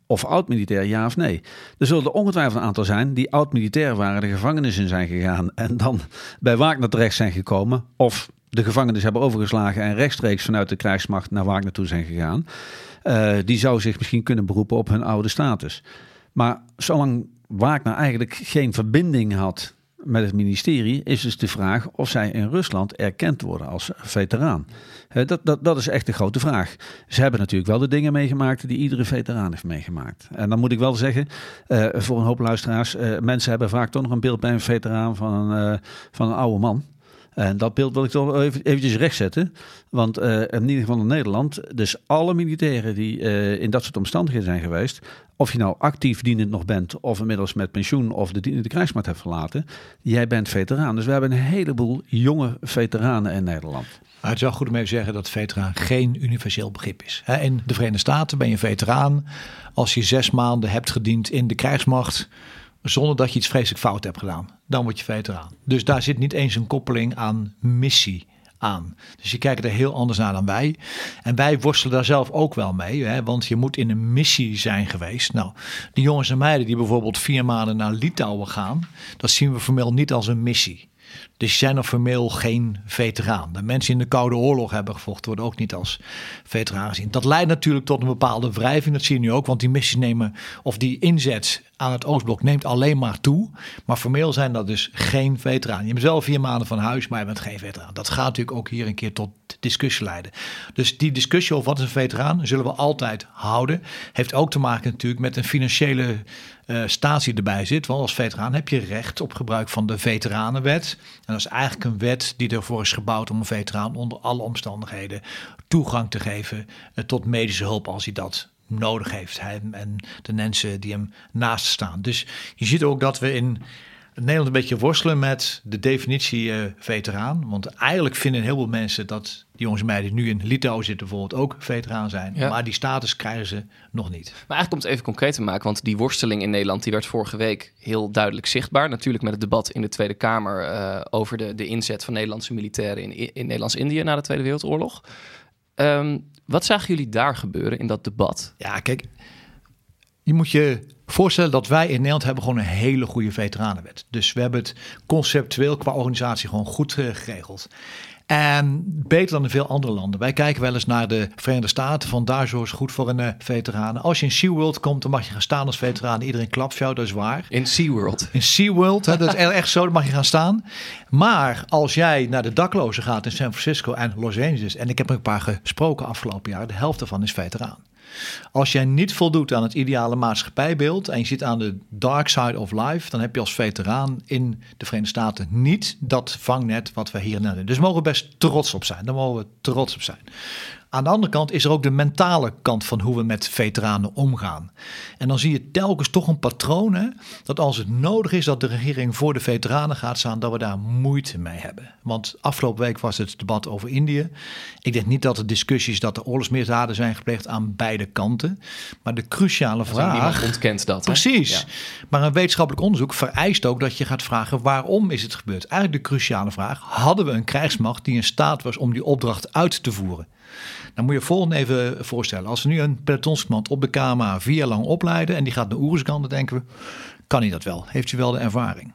[SPEAKER 6] of oud-militair, ja of nee? Er zullen er ongetwijfeld een aantal zijn die oud-militair waren, de gevangenis in zijn gegaan en dan bij Wagner terecht zijn gekomen. Of de gevangenis hebben overgeslagen en rechtstreeks vanuit de krijgsmacht naar Wagner toe zijn gegaan. Uh, die zou zich misschien kunnen beroepen op hun oude status. Maar zolang Wagner eigenlijk geen verbinding had met het ministerie, is dus de vraag of zij in Rusland erkend worden als veteraan. dat, dat, dat is echt de grote vraag. Ze hebben natuurlijk wel de dingen meegemaakt die iedere veteraan heeft meegemaakt. En dan moet ik wel zeggen, uh, voor een hoop luisteraars, uh, mensen hebben vaak toch nog een beeld bij een veteraan van een, van een oude man. En dat beeld wil ik toch even, eventjes rechtzetten. Want in ieder geval in Nederland, dus alle militairen die in dat soort omstandigheden zijn geweest, of je nou actief dienend nog bent, of inmiddels met pensioen of de dienende krijgsmacht hebt verlaten, jij bent veteraan. Dus we hebben een heleboel jonge veteranen in Nederland.
[SPEAKER 5] Maar het is goed om zeggen dat veteraan geen universeel begrip is. In de Verenigde Staten ben je veteraan als je zes maanden hebt gediend in de krijgsmacht zonder dat je iets vreselijk fout hebt gedaan. Dan word je veteraan. Dus daar zit niet eens een koppeling aan missie Dus je kijkt er heel anders naar dan wij. En wij worstelen daar zelf ook wel mee, hè, want je moet in een missie zijn geweest. Nou, die jongens en meiden die bijvoorbeeld vier maanden naar Litouwen gaan, dat zien we formeel niet als een missie. Dus die zijn nog formeel geen veteraan. De mensen in de Koude Oorlog hebben gevochten, worden ook niet als veteraan gezien. Dat leidt natuurlijk tot een bepaalde wrijving, dat zie je nu ook, want die missies nemen, of die inzet aan het Oostblok neemt alleen maar toe. Maar formeel zijn dat dus geen veteraan. Je bent wel vier maanden van huis, maar je bent geen veteraan. Dat gaat natuurlijk ook hier een keer tot discussie leiden. Dus die discussie over wat is een veteraan, zullen we altijd houden. Heeft ook te maken natuurlijk met een financiële uh, statie erbij zit. Want als veteraan heb je recht op gebruik van de Veteranenwet. En dat is eigenlijk een wet die ervoor is gebouwd om een veteraan onder alle omstandigheden toegang te geven uh, tot medische hulp als hij dat nodig heeft. Hij en de mensen die hem naast staan. Dus je ziet ook dat we in Nederland een beetje worstelen met de definitie uh, veteraan. Want eigenlijk vinden heel veel mensen dat die jongens en meiden die nu in Litouwen zitten bijvoorbeeld ook veteraan zijn. Ja. Maar die status krijgen ze nog niet.
[SPEAKER 4] Maar eigenlijk om het even concreet te maken, want die worsteling in Nederland die werd vorige week heel duidelijk zichtbaar. Natuurlijk met het debat in de Tweede Kamer uh, over de, de inzet van Nederlandse militairen in, in Nederlands-Indië na de Tweede Wereldoorlog. Um, wat zagen jullie daar gebeuren in dat debat?
[SPEAKER 5] Ja, kijk, je moet je voorstellen dat wij in Nederland hebben gewoon een hele goede veteranenwet. Dus we hebben het conceptueel qua organisatie gewoon goed uh, geregeld. En beter dan in veel andere landen. Wij kijken wel eens naar de Verenigde Staten. Van daar zo is goed voor een uh, veteraan. Als je in SeaWorld komt, dan mag je gaan staan als veteraan. Iedereen klapt jou, dat is waar.
[SPEAKER 4] In SeaWorld?
[SPEAKER 5] In SeaWorld, hè, dat is (laughs) echt zo, dan mag je gaan staan. Maar als jij naar de daklozen gaat in San Francisco en Los Angeles... en ik heb er een paar gesproken afgelopen jaar... de helft daarvan is veteraan. Als jij niet voldoet aan het ideale maatschappijbeeld en je zit aan de dark side of life, dan heb je als veteraan in de Verenigde Staten niet dat vangnet wat we hier hebben. Dus we mogen best trots op zijn. Daar mogen we trots op zijn. Aan de andere kant is er ook de mentale kant van hoe we met veteranen omgaan. En dan zie je telkens toch een patroon hè, dat als het nodig is dat de regering voor de veteranen gaat staan, dat we daar moeite mee hebben. Want afgelopen week was het debat over Indië. Ik denk niet dat er discussies dat er oorlogsmisdaden zijn gepleegd aan beide kanten. Maar de cruciale vraag.
[SPEAKER 4] Niemand ontkent dat.
[SPEAKER 5] Precies. Maar een wetenschappelijk onderzoek vereist ook dat je gaat vragen waarom is het gebeurd. Eigenlijk de cruciale vraag: hadden we een krijgsmacht die in staat was om die opdracht uit te voeren? Dan moet je volgende even voorstellen. Als we nu een pelotonscommand op de KMA vier jaar lang opleiden en die gaat naar Oeruzgan, dan denken we, kan hij dat wel? Heeft hij wel de ervaring?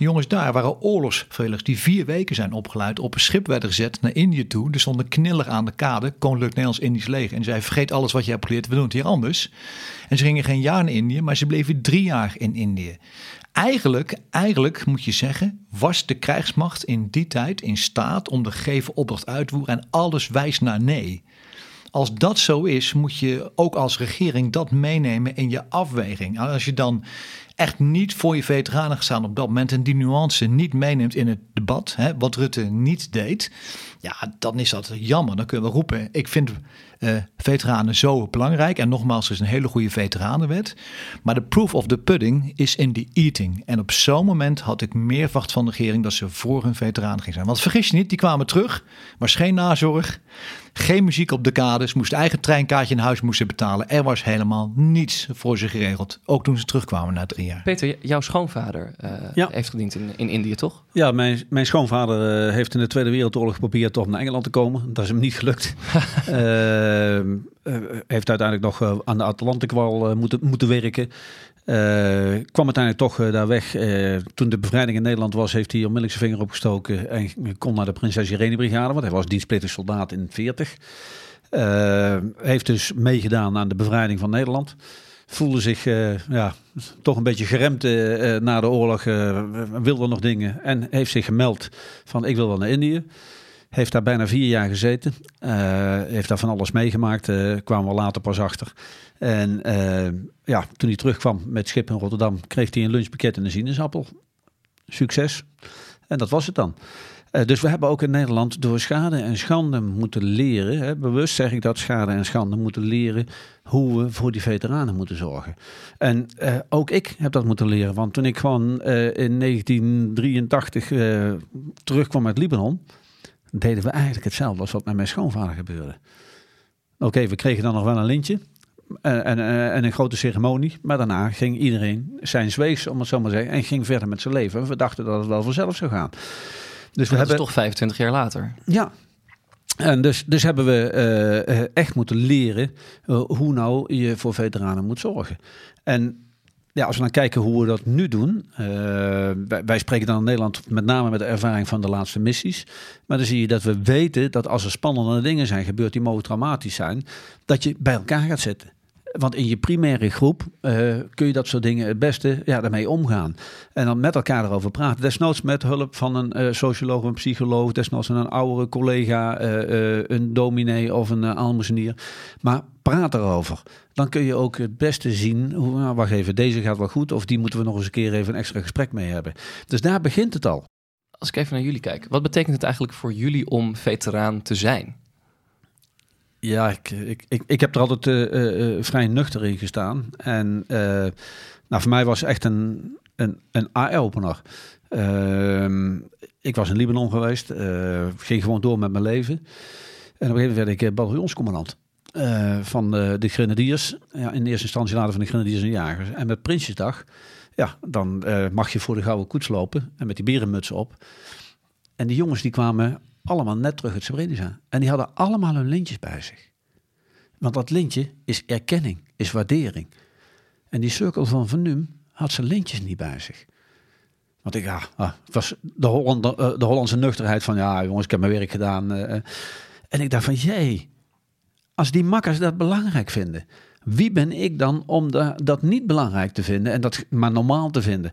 [SPEAKER 5] De jongens daar waren oorlogsvelers die vier weken zijn opgeleid, op een schip werden gezet naar Indië toe. Er stonden kniller aan de kade, Koninklijk Nederlands-Indisch leger. En zei, vergeet alles wat je hebt geleerd, we doen het hier anders. En ze gingen geen jaar naar Indië, maar ze bleven drie jaar in Indië. Eigenlijk, eigenlijk moet je zeggen, was de krijgsmacht in die tijd in staat om de gegeven opdracht uit te voeren en alles wijst naar nee. Als dat zo is, moet je ook als regering dat meenemen in je afweging. Als je dan echt niet voor je veteranen gestaan op dat moment en die nuance niet meeneemt in het debat, hè, wat Rutte niet deed, ja, dan is dat jammer. Dan kunnen we roepen, ik vind uh, veteranen zo belangrijk. En nogmaals, er is een hele goede veteranenwet. Maar de proof of the pudding is in the eating. En op zo'n moment had ik meer verwacht van de regering dat ze voor hun veteranen gingen zijn. Want vergis je niet, die kwamen terug, was geen nazorg. Geen muziek op de kades, moest eigen treinkaartje in huis moesten betalen. Er was helemaal niets voor ze geregeld. Ook toen ze terugkwamen na drie jaar.
[SPEAKER 4] Peter, jouw schoonvader uh, ja. heeft gediend in, in Indië, toch?
[SPEAKER 6] Ja, mijn, mijn schoonvader uh, heeft in de Tweede Wereldoorlog geprobeerd toch naar Engeland te komen. Dat is hem niet gelukt. uh, (laughs) heeft uiteindelijk nog aan de Atlantikwal moeten, moeten werken. Kwam uiteindelijk toch daar weg. Toen de bevrijding in Nederland was, heeft hij onmiddellijk zijn vinger opgestoken en kon naar de Prinses Irene Brigade, want hij was dienstplichtig soldaat in 40. heeft dus meegedaan aan de bevrijding van Nederland. Voelde zich ja, toch een beetje geremd na de oorlog, wilde nog dingen en heeft zich gemeld van ik wil wel naar Indië. Heeft daar bijna vier jaar gezeten. heeft daar van alles meegemaakt. kwamen we later pas achter. En uh, ja, toen hij terugkwam met schip in Rotterdam, kreeg hij een lunchpakket en een sinaasappel. Succes. En dat was het dan. Uh, dus we hebben ook in Nederland door schade en schande moeten leren. Hè, bewust zeg ik dat, schade en schande moeten leren hoe we voor die veteranen moeten zorgen. En uh, ook ik heb dat moeten leren. Want toen ik gewoon in 1983 terugkwam uit Libanon, deden we eigenlijk hetzelfde als wat met mijn schoonvader gebeurde. Oké, we kregen dan nog wel een lintje. En, en, en, een grote ceremonie. Maar daarna ging iedereen zijn zwees, om het zo maar te zeggen, en ging verder met zijn leven. We dachten dat het wel vanzelf zou gaan.
[SPEAKER 4] Dus we hebben toch 25 jaar later.
[SPEAKER 6] Ja. En dus, dus hebben we uh, echt moeten leren uh, hoe nou je voor veteranen moet zorgen. En ja, als we dan kijken hoe we dat nu doen. Wij, wij, spreken dan in Nederland met name met de ervaring van de laatste missies. Maar dan zie je dat we weten dat als er spannende dingen zijn gebeurd die mogen traumatisch zijn, dat je bij elkaar gaat zitten. Want in je primaire groep uh, kun je dat soort dingen het beste ja, daarmee omgaan. En dan met elkaar erover praten. Desnoods met hulp van een uh, socioloog, een psycholoog, desnoods een oudere collega, uh, een dominee of een almoezenier. Maar praat erover. Dan kun je ook het beste zien, hoe, nou, wacht even, deze gaat wel goed of die moeten we nog eens een keer even een extra gesprek mee hebben. Dus daar begint het al.
[SPEAKER 4] Als ik even naar jullie kijk, wat betekent het eigenlijk voor jullie om veteraan te zijn?
[SPEAKER 6] Ja, ik, ik, ik, heb er altijd uh, uh, vrij nuchter in gestaan. En nou, voor mij was echt een, een, een eye-opener. Ehm, ik was in Libanon geweest, ging gewoon door met mijn leven. En op een gegeven moment werd ik bataljonscommandant. van de, de grenadiers. Ja, in eerste instantie later van de grenadiers en jagers. En met Prinsjesdag, ja, dan mag je voor de gouden koets lopen. En met die berenmuts op. En die jongens die kwamen allemaal net terug uit Srebrenica. En die hadden allemaal hun lintjes bij zich. Want dat lintje is erkenning, is waardering. En die cirkel van Van Num had zijn lintjes niet bij zich. Want ik, ja, ah, het was de, eh, de Hollandse nuchterheid van, ja jongens, ik heb mijn werk gedaan. eh, eh. en ik dacht van, jee, als die makkers dat belangrijk vinden, wie ben ik dan om da- dat niet belangrijk te vinden en dat maar normaal te vinden?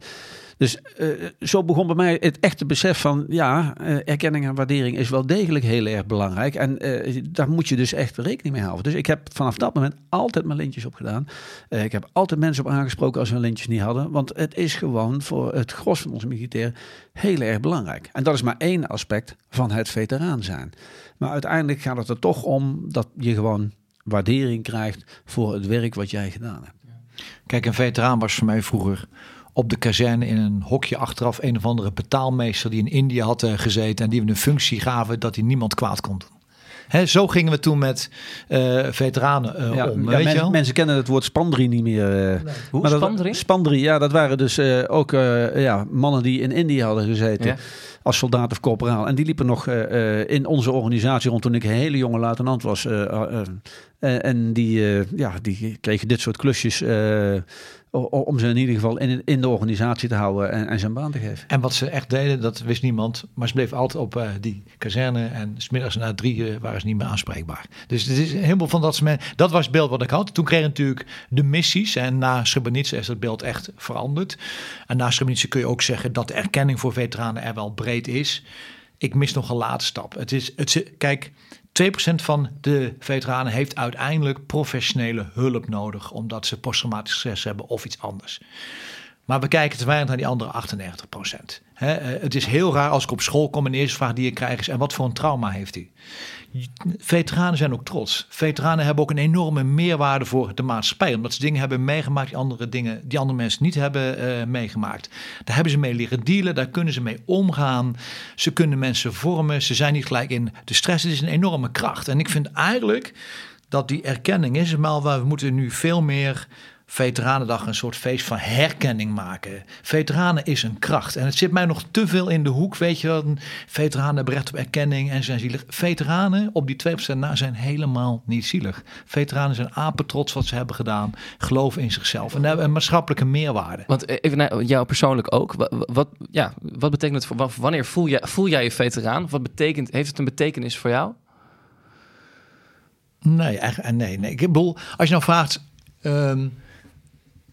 [SPEAKER 6] Dus eh, zo begon bij mij het echte besef van, ja, eh, erkenning en waardering is wel degelijk heel erg belangrijk. En eh, daar moet je dus echt rekening mee houden. Dus ik heb vanaf dat moment altijd mijn lintjes opgedaan. Eh, ik heb altijd mensen op aangesproken als we hun lintjes niet hadden. Want het is gewoon voor het gros van onze militairen heel erg belangrijk. En dat is maar één aspect van het veteraan zijn. Maar uiteindelijk gaat het er toch om dat je gewoon waardering krijgt voor het werk wat jij gedaan hebt.
[SPEAKER 5] Kijk, een veteraan was voor mij vroeger op de kazerne in een hokje achteraf een of andere betaalmeester die in India had eh, gezeten en die we een functie gaven dat hij niemand kwaad kon doen. Hè, zo gingen we toen met eh, veteranen eh,
[SPEAKER 6] Ja,
[SPEAKER 5] om.
[SPEAKER 6] ja,
[SPEAKER 5] weet
[SPEAKER 6] men-
[SPEAKER 5] je wel?
[SPEAKER 6] mensen kennen het woord spandri niet meer.
[SPEAKER 4] Hoe?
[SPEAKER 6] Maar dat-
[SPEAKER 4] Spandri?
[SPEAKER 6] Spandri, ja, dat waren dus eh, ook eh, ja, mannen die in India hadden gezeten.
[SPEAKER 4] Ja.
[SPEAKER 6] Als soldaat of corporaal. En die liepen nog eh, eh, in onze organisatie rond toen ik een hele jonge luitenant was. eh, eh, eh, en die, eh, ja, die kregen dit soort klusjes eh, om ze in ieder geval in, in de organisatie te houden en, en zijn baan te geven.
[SPEAKER 5] En wat ze echt deden, dat wist niemand. Maar ze bleven altijd op eh, die kazerne. En smiddags na drie waren ze niet meer aanspreekbaar. Dus het is helemaal van dat men- Dat was het beeld wat ik had. Toen kregen natuurlijk de missies. En na Srebrenica is dat beeld echt veranderd. En na Srebrenica kun je ook zeggen dat de erkenning voor veteranen er wel breed is. Ik mis nog een laatste stap. Het is, het, kijk, 2% van de veteranen heeft uiteindelijk professionele hulp nodig. Omdat ze posttraumatisch stress hebben of iets anders. Maar we kijken te weinig naar die andere 38 procent. het is heel raar als ik op school kom en de eerste vraag die ik krijg is... en wat voor een trauma heeft u? Veteranen zijn ook trots. Veteranen hebben ook een enorme meerwaarde voor de maatschappij. Omdat ze dingen hebben meegemaakt die andere, dingen, die andere mensen niet hebben eh, meegemaakt. Daar hebben ze mee leren dealen, daar kunnen ze mee omgaan. Ze kunnen mensen vormen, ze zijn niet gelijk in de stress. Het is een enorme kracht. En ik vind eigenlijk dat die erkenning is, maar we moeten nu veel meer Veteranendag een soort feest van herkenning maken. Veteranen is een kracht. En het zit mij nog te veel in de hoek. Weet je wel, veteranen hebben recht op erkenning en zijn zielig. Veteranen op die 2% na zijn helemaal niet zielig. Veteranen zijn apetrots wat ze hebben gedaan. Geloven in zichzelf. En hebben een maatschappelijke meerwaarde.
[SPEAKER 4] Want eh, even naar jou persoonlijk ook. Wa- wa- Wat, ja, wat betekent het voor wa- wanneer voel jij, voel jij je veteraan? Wat betekent, heeft het een betekenis voor jou?
[SPEAKER 5] Nee, eigenlijk, nee, nee. Ik bedoel, als je nou vraagt... ehm,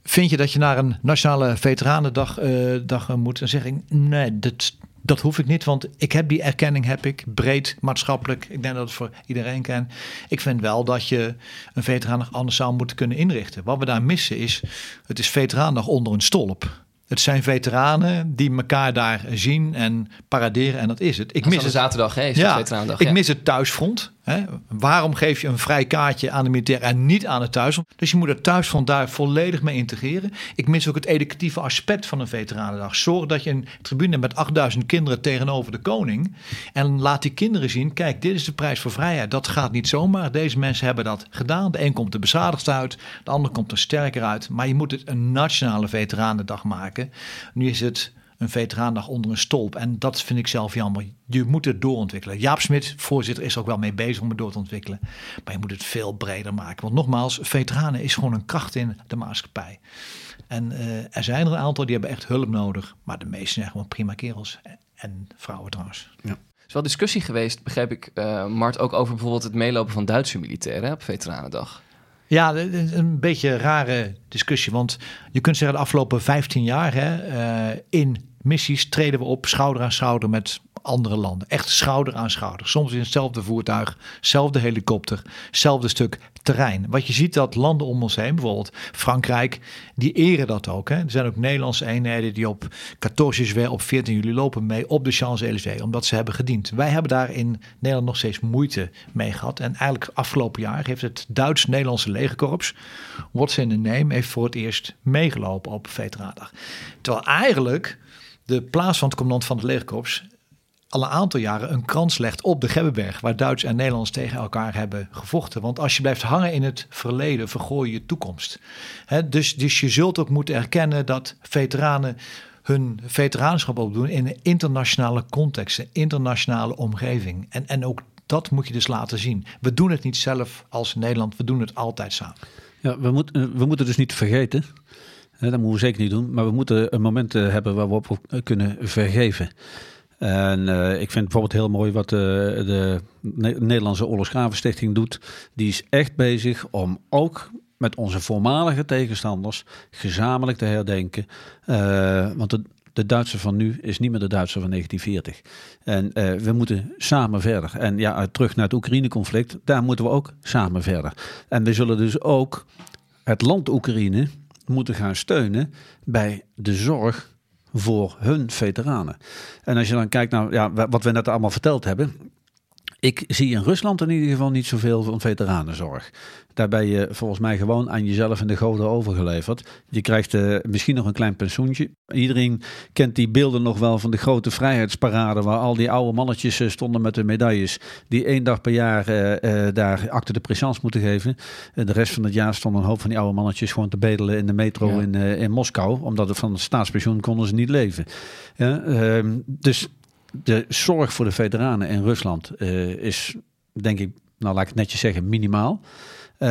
[SPEAKER 5] vind je dat je naar een nationale veteranendag eh, dag eh, moet? Dan zeg ik, nee, dat, dat hoef ik niet. Want ik heb die erkenning, heb ik breed maatschappelijk. Ik denk dat het voor iedereen kan. Ik vind wel dat je een veteranendag anders zou moeten kunnen inrichten. Wat we daar missen is, het is veteranendag onder een stolp. Het zijn veteranen die elkaar daar zien en paraderen en dat is het. Ik mis het
[SPEAKER 4] zaterdag, hè?
[SPEAKER 5] Ja,
[SPEAKER 4] veteranendag,
[SPEAKER 5] ik
[SPEAKER 4] ja.
[SPEAKER 5] mis het thuisfront. Waarom geef je een vrij kaartje aan de militair en niet aan het thuisfront? Dus je moet het thuisfront daar volledig mee integreren. Ik mis ook het educatieve aspect van een veteranendag. Zorg dat je een tribune met 8000 kinderen tegenover de koning. En laat die kinderen zien, kijk, dit is de prijs voor vrijheid. Dat gaat niet zomaar. Deze mensen hebben dat gedaan. De een komt er beschadigd uit, de ander komt er sterker uit. Maar je moet het een nationale veteranendag maken. Nu is het een veteranendag onder een stolp. En dat vind ik zelf jammer. Je moet het doorontwikkelen. Jaap Smit, voorzitter, is er ook wel mee bezig om het door te ontwikkelen. Maar je moet het veel breder maken. Want nogmaals, veteranen is gewoon een kracht in de maatschappij. En eh, er zijn er een aantal die hebben echt hulp nodig. Maar de meesten zijn gewoon prima kerels. En vrouwen trouwens.
[SPEAKER 4] Er is wel discussie geweest, begreep ik, eh, Mart, ook over bijvoorbeeld het meelopen van Duitse militairen op Veteranendag.
[SPEAKER 5] Ja, een beetje een rare discussie. Want je kunt zeggen, de afgelopen 15 jaar hè, eh, in missies treden we op schouder aan schouder met andere landen. Echt schouder aan schouder. Soms in hetzelfde voertuig, zelfde helikopter, zelfde stuk terrein. Wat je ziet dat landen om ons heen, bijvoorbeeld Frankrijk, die eren dat ook. Hè. Er zijn ook Nederlandse eenheden die op 14 juillet, op 14 juli lopen mee op de Champs-Élysées, omdat ze hebben gediend. Wij hebben daar in Nederland nog steeds moeite mee gehad. En eigenlijk afgelopen jaar heeft het Duits-Nederlandse legerkorps, what's in the name, heeft voor het eerst meegelopen op Veteranendag. Terwijl eigenlijk de plaats van het commandant van het legerkorps al een aantal jaren een krans legt op de Gebbenberg, waar Duits en Nederlands tegen elkaar hebben gevochten. Want als je blijft hangen in het verleden, vergooi je je toekomst. Dus, dus je zult ook moeten erkennen dat veteranen hun veteranenschap opdoen in een internationale context, een internationale omgeving. En, en ook dat moet je dus laten zien. We doen het niet zelf als Nederland, we doen het altijd samen.
[SPEAKER 6] Ja, we, moet, eh, we moeten dus niet vergeten dat moeten we zeker niet doen. Maar we moeten een moment eh, hebben waarop we kunnen vergeven. En uh, ik vind bijvoorbeeld heel mooi wat uh, de Nederlandse Oorlogsgravenstichting doet. Die is echt bezig om ook met onze voormalige tegenstanders gezamenlijk te herdenken. Want de, Duitser van nu is niet meer de Duitser van 1940. En we moeten samen verder. En ja, terug naar het Oekraïne-conflict, daar moeten we ook samen verder. En we zullen dus ook het land Oekraïne moeten gaan steunen bij de zorg voor hun veteranen. En als je dan kijkt naar ja, wat we net allemaal verteld hebben. Ik zie in Rusland in ieder geval niet zoveel van veteranenzorg. Daar ben je volgens mij gewoon aan jezelf en de goden overgeleverd. Je krijgt uh, misschien nog een klein pensioentje. Iedereen kent die beelden nog wel van de grote vrijheidsparade... waar al die oude mannetjes uh, stonden met de medailles... die één dag per jaar uh, daar acte de présence moeten geven. de rest van het jaar stonden een hoop van die oude mannetjes... gewoon te bedelen in de metro ja. in, in Moskou. Omdat van het staatspensioen konden ze niet leven. Ja, ehm, dus de zorg voor de veteranen in Rusland is, denk ik... nou laat ik het netjes zeggen, minimaal... Uh,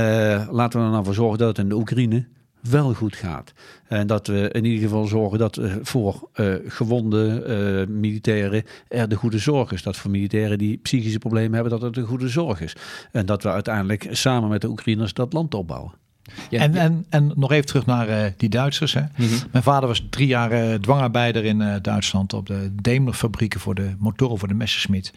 [SPEAKER 6] laten we er nou voor zorgen dat het in de Oekraïne wel goed gaat. En dat we in ieder geval zorgen dat voor uh, gewonde militairen er de goede zorg is. Dat voor militairen die psychische problemen hebben, dat het de goede zorg is. En dat we uiteindelijk samen met de Oekraïners dat land opbouwen.
[SPEAKER 5] Ja, en, en, en nog even terug naar uh, die Duitsers. Hè. Mm -hmm. Mijn vader was drie jaar uh, dwangarbeider in uh, Duitsland op de Daimler fabrieken voor de motoren voor de Messerschmitt.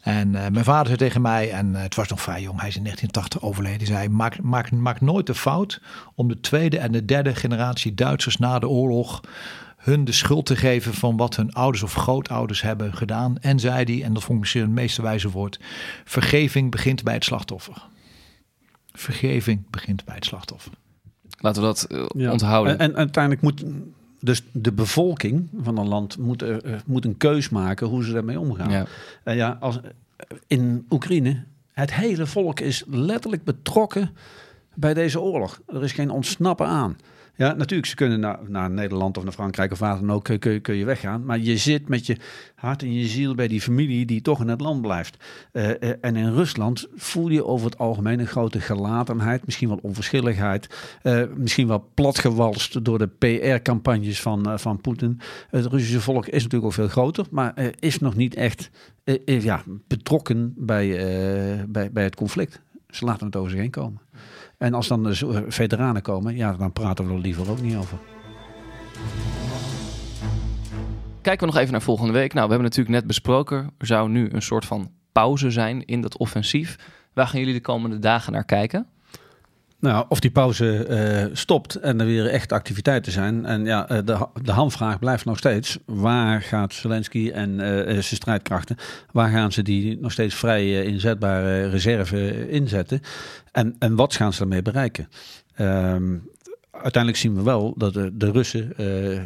[SPEAKER 5] En mijn vader zei tegen mij, en het was nog vrij jong, hij is in 1980 overleden, die zei, maak, maak, maak nooit de fout om de tweede en de derde generatie Duitsers na de oorlog hun de schuld te geven van wat hun ouders of grootouders hebben gedaan. En zei hij, en dat vond ik misschien het meeste wijze woord, vergeving begint bij het slachtoffer. Vergeving begint bij het slachtoffer.
[SPEAKER 4] Laten we dat uh, ja. onthouden.
[SPEAKER 6] En, en, uiteindelijk moet dus de bevolking van een land moet, uh, moet een keus maken hoe ze daarmee omgaan. Ja. En ja, als, in Oekraïne, het hele volk is letterlijk betrokken bij deze oorlog. Er is geen ontsnappen aan. Ja, natuurlijk, ze kunnen naar, Nederland of naar Frankrijk of waar dan ook, kun, je weggaan. Maar je zit met je hart en je ziel bij die familie die toch in het land blijft. Uh, uh, en in Rusland voel je over het algemeen een grote gelatenheid, misschien wel onverschilligheid. Uh, misschien wel platgewalst door de PR-campagnes van, van Poetin. Het Russische volk is natuurlijk ook veel groter, maar is nog niet echt ja, betrokken bij, bij, bij het conflict. Ze laten het over zich heen komen. En als dan de veteranen komen, ja, dan praten we er liever ook niet over.
[SPEAKER 4] Kijken we nog even naar volgende week. Nou, we hebben natuurlijk net besproken, er zou nu een soort van pauze zijn in dat offensief. Waar gaan jullie de komende dagen naar kijken?
[SPEAKER 6] Nou, of die pauze uh, stopt en er weer echt activiteiten zijn. En ja, de, de hamvraag blijft nog steeds. Waar gaat Zelensky en uh, zijn strijdkrachten, waar gaan ze die nog steeds vrij inzetbare reserve inzetten? En, en wat gaan ze daarmee bereiken? Um, uiteindelijk zien we wel dat de, de Russen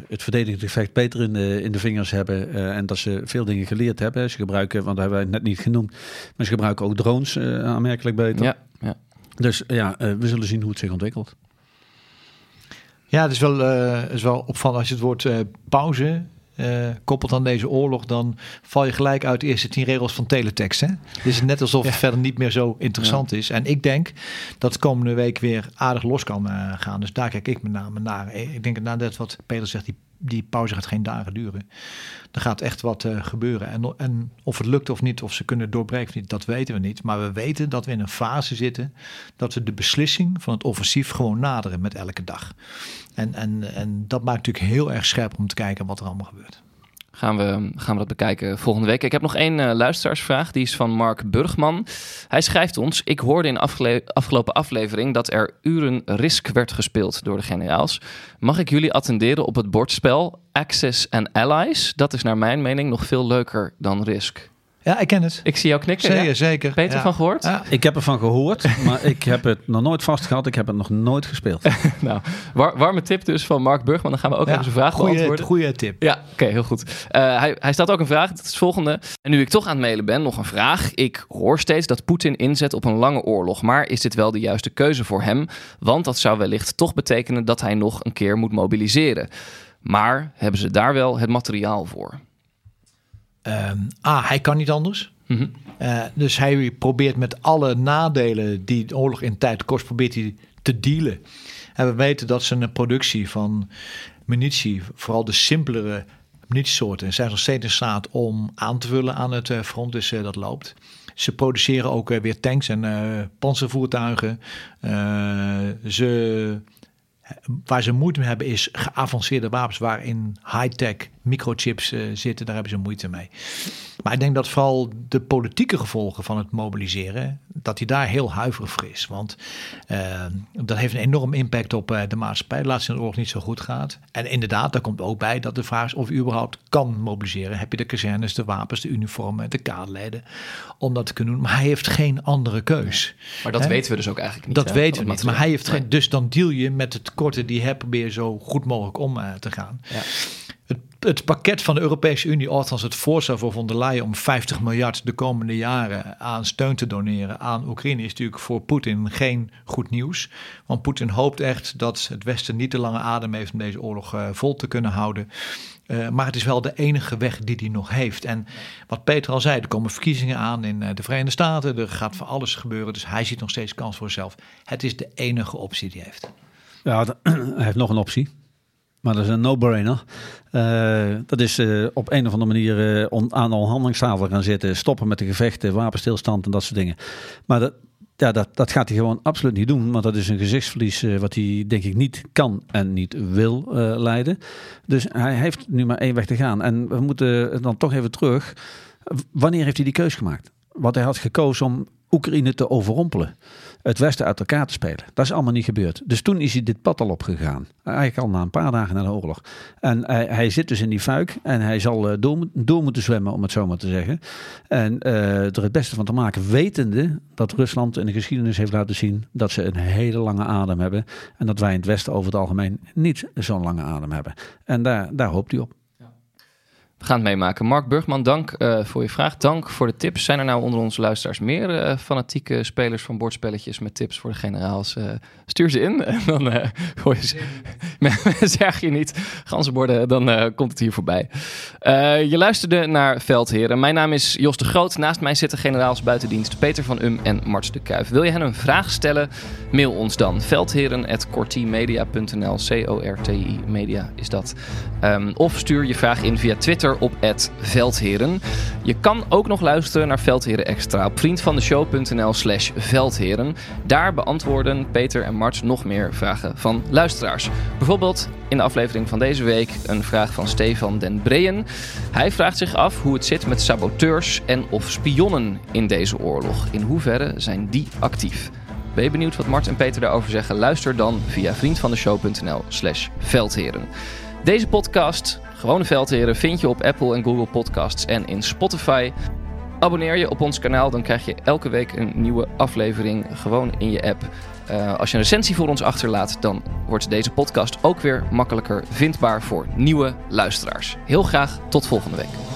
[SPEAKER 6] het verdedigend effect beter in de, in de vingers hebben. En dat ze veel dingen geleerd hebben. Ze gebruiken, want dat hebben wij net niet genoemd, maar ze gebruiken ook drones aanmerkelijk beter.
[SPEAKER 4] Ja, ja.
[SPEAKER 6] Dus ja, we zullen zien hoe het zich ontwikkelt.
[SPEAKER 5] Ja, het is wel, is wel opvallend als je het woord pauze uh, koppelt aan deze oorlog, dan val je gelijk uit de eerste tien regels van teletext. Hè? Het is net alsof het verder niet meer zo interessant ja. is. En ik denk dat de komende week weer aardig los kan uh, gaan. Dus daar kijk ik met name naar. Ik denk nadat wat Peter zegt, die, die pauze gaat geen dagen duren. Er gaat echt wat uh, gebeuren. En, en, of het lukt of niet, of ze kunnen doorbreken of niet, dat weten we niet. Maar we weten dat we in een fase zitten dat we de beslissing van het offensief gewoon naderen met elke dag. En, en, en dat maakt natuurlijk heel erg scherp om te kijken wat er allemaal gebeurt.
[SPEAKER 4] Gaan we, gaan we dat bekijken volgende week. Ik heb nog één uh, luisteraarsvraag. Die is van Mark Burgman. Hij schrijft ons: Ik hoorde in afgele afgelopen aflevering dat er uren Risk werd gespeeld door de generaals. Mag ik jullie attenderen op het bordspel Access and Allies? Dat is naar mijn mening nog veel leuker dan Risk.
[SPEAKER 5] Ja, ik ken het.
[SPEAKER 4] Ik zie jou knikken.
[SPEAKER 5] Zeker,
[SPEAKER 4] ja?
[SPEAKER 5] zeker.
[SPEAKER 4] Peter
[SPEAKER 5] ja.
[SPEAKER 4] van gehoord?
[SPEAKER 5] Ja.
[SPEAKER 6] Ik heb ervan gehoord, maar ik heb het nog nooit vastgehad. Ik heb het nog nooit gespeeld. (laughs)
[SPEAKER 4] nou, war, warme tip dus van Mark Burgman. Dan gaan we ook even zijn vraag
[SPEAKER 5] goeie,
[SPEAKER 4] beantwoorden.
[SPEAKER 5] Goeie tip.
[SPEAKER 4] Ja, oké, okay, heel goed. Uh, hij, hij stelt ook een vraag. Dat is het volgende. En nu ik toch aan het mailen ben, nog een vraag. Ik hoor steeds dat Poetin inzet op een lange oorlog. Maar is dit wel de juiste keuze voor hem? Want dat zou wellicht toch betekenen dat hij nog een keer moet mobiliseren. Maar hebben ze daar wel het materiaal voor?
[SPEAKER 5] Um, ah, hij kan niet anders. Mm -hmm. uh, dus hij probeert met alle nadelen die de oorlog in tijd kost, probeert hij te dealen. En we weten dat ze een productie van munitie, vooral de simpelere munitiesoorten, zijn nog steeds in staat om aan te vullen aan het front. Dus dat loopt. Ze produceren ook weer tanks en panzervoertuigen. ze Waar ze moeite mee hebben is geavanceerde wapens waarin high-tech microchips uh, zitten. Daar hebben ze moeite mee. Maar ik denk dat vooral de politieke gevolgen van het mobiliseren, dat hij daar heel huiverig voor is. Want uh, dat heeft een enorm impact op uh, de maatschappij. De laatste in de oorlog niet zo goed gaat. En inderdaad, daar komt ook bij dat de vraag is of je überhaupt kan mobiliseren. Heb je de kazernes, de wapens, de uniformen, de kaderleden om dat te kunnen doen. Maar hij heeft geen andere keus.
[SPEAKER 4] Maar dat weten we dus ook eigenlijk niet.
[SPEAKER 5] Dat weten we niet. Maar hij heeft geen. Dus dan deal je met het tekorten die hebt, probeer zo goed mogelijk om te gaan. Ja het pakket van de Europese Unie, althans het voorstel voor von der Leyen om 50 miljard de komende jaren aan steun te doneren aan Oekraïne, is natuurlijk voor Poetin geen goed nieuws. Want Poetin hoopt echt dat het Westen niet te lange adem heeft om deze oorlog uh, vol te kunnen houden. Uh, maar het is wel de enige weg die hij nog heeft. En wat Peter al zei, er komen verkiezingen aan in uh, de Verenigde Staten. Er gaat van alles gebeuren. Dus hij ziet nog steeds kans voor zichzelf. Het is de enige optie die hij heeft.
[SPEAKER 6] Ja, (clears throat) hij heeft nog een optie. Maar dat is een no-brainer. Uh, dat is uh, op een of andere manier on, aan de onderhandelingstafel gaan zitten. Stoppen met de gevechten, wapenstilstand en dat soort dingen. Maar dat, ja, dat, dat gaat hij gewoon absoluut niet doen. Want dat is een gezichtsverlies wat hij denk ik niet kan en niet wil leiden. Dus hij heeft nu maar één weg te gaan. En we moeten dan toch even terug. Wanneer heeft hij die keus gemaakt? Want hij had gekozen om Oekraïne te overrompelen het Westen uit elkaar te spelen. Dat is allemaal niet gebeurd. Dus toen is hij dit pad al opgegaan. Eigenlijk al na een paar dagen na de oorlog. En hij, zit dus in die fuik en hij zal door, door, moeten zwemmen, om het zo maar te zeggen. En uh, er het beste van te maken, wetende dat Rusland in de geschiedenis heeft laten zien dat ze een hele lange adem hebben. En dat wij in het Westen over het algemeen niet zo'n lange adem hebben. En daar, daar hoopt hij op.
[SPEAKER 4] We gaan het meemaken. Mark Burgman, dank uh, voor je vraag. Dank voor de tips. Zijn er nou onder onze luisteraars meer uh, fanatieke spelers van bordspelletjes met tips voor de generaals? Uh, stuur ze in (laughs) en dan gooi je ze. (laughs) zeg je niet ganzenborden, dan komt het hier voorbij. je luisterde naar Veldheren. Mijn naam is Jos de Groot. Naast mij zitten generaals buitendienst Peter van Um en Marts de Kuif. Wil je hen een vraag stellen? Mail ons dan. Veldheren.cortimedia.nl C-O-R-T-I media is dat. Um, of stuur je vraag in via Twitter op Veldheren. Je kan ook nog luisteren naar Veldheren Extra op vriendvandeshow.nl slash Veldheren. Daar beantwoorden Peter en Mart nog meer vragen van luisteraars. Bijvoorbeeld in de aflevering van deze week een vraag van Stefan Den Breyen. Hij vraagt zich af hoe het zit met saboteurs en of spionnen in deze oorlog. In hoeverre zijn die actief? Ben je benieuwd wat Mart en Peter daarover zeggen? Luister dan via vriendvandeshow.nl slash veldheren. Deze podcast Gewone Veldheren vind je op Apple en Google Podcasts en in Spotify. Abonneer je op ons kanaal, dan krijg je elke week een nieuwe aflevering gewoon in je app. Uh, als je een recensie voor ons achterlaat, dan wordt deze podcast ook weer makkelijker vindbaar voor nieuwe luisteraars. Heel graag tot volgende week.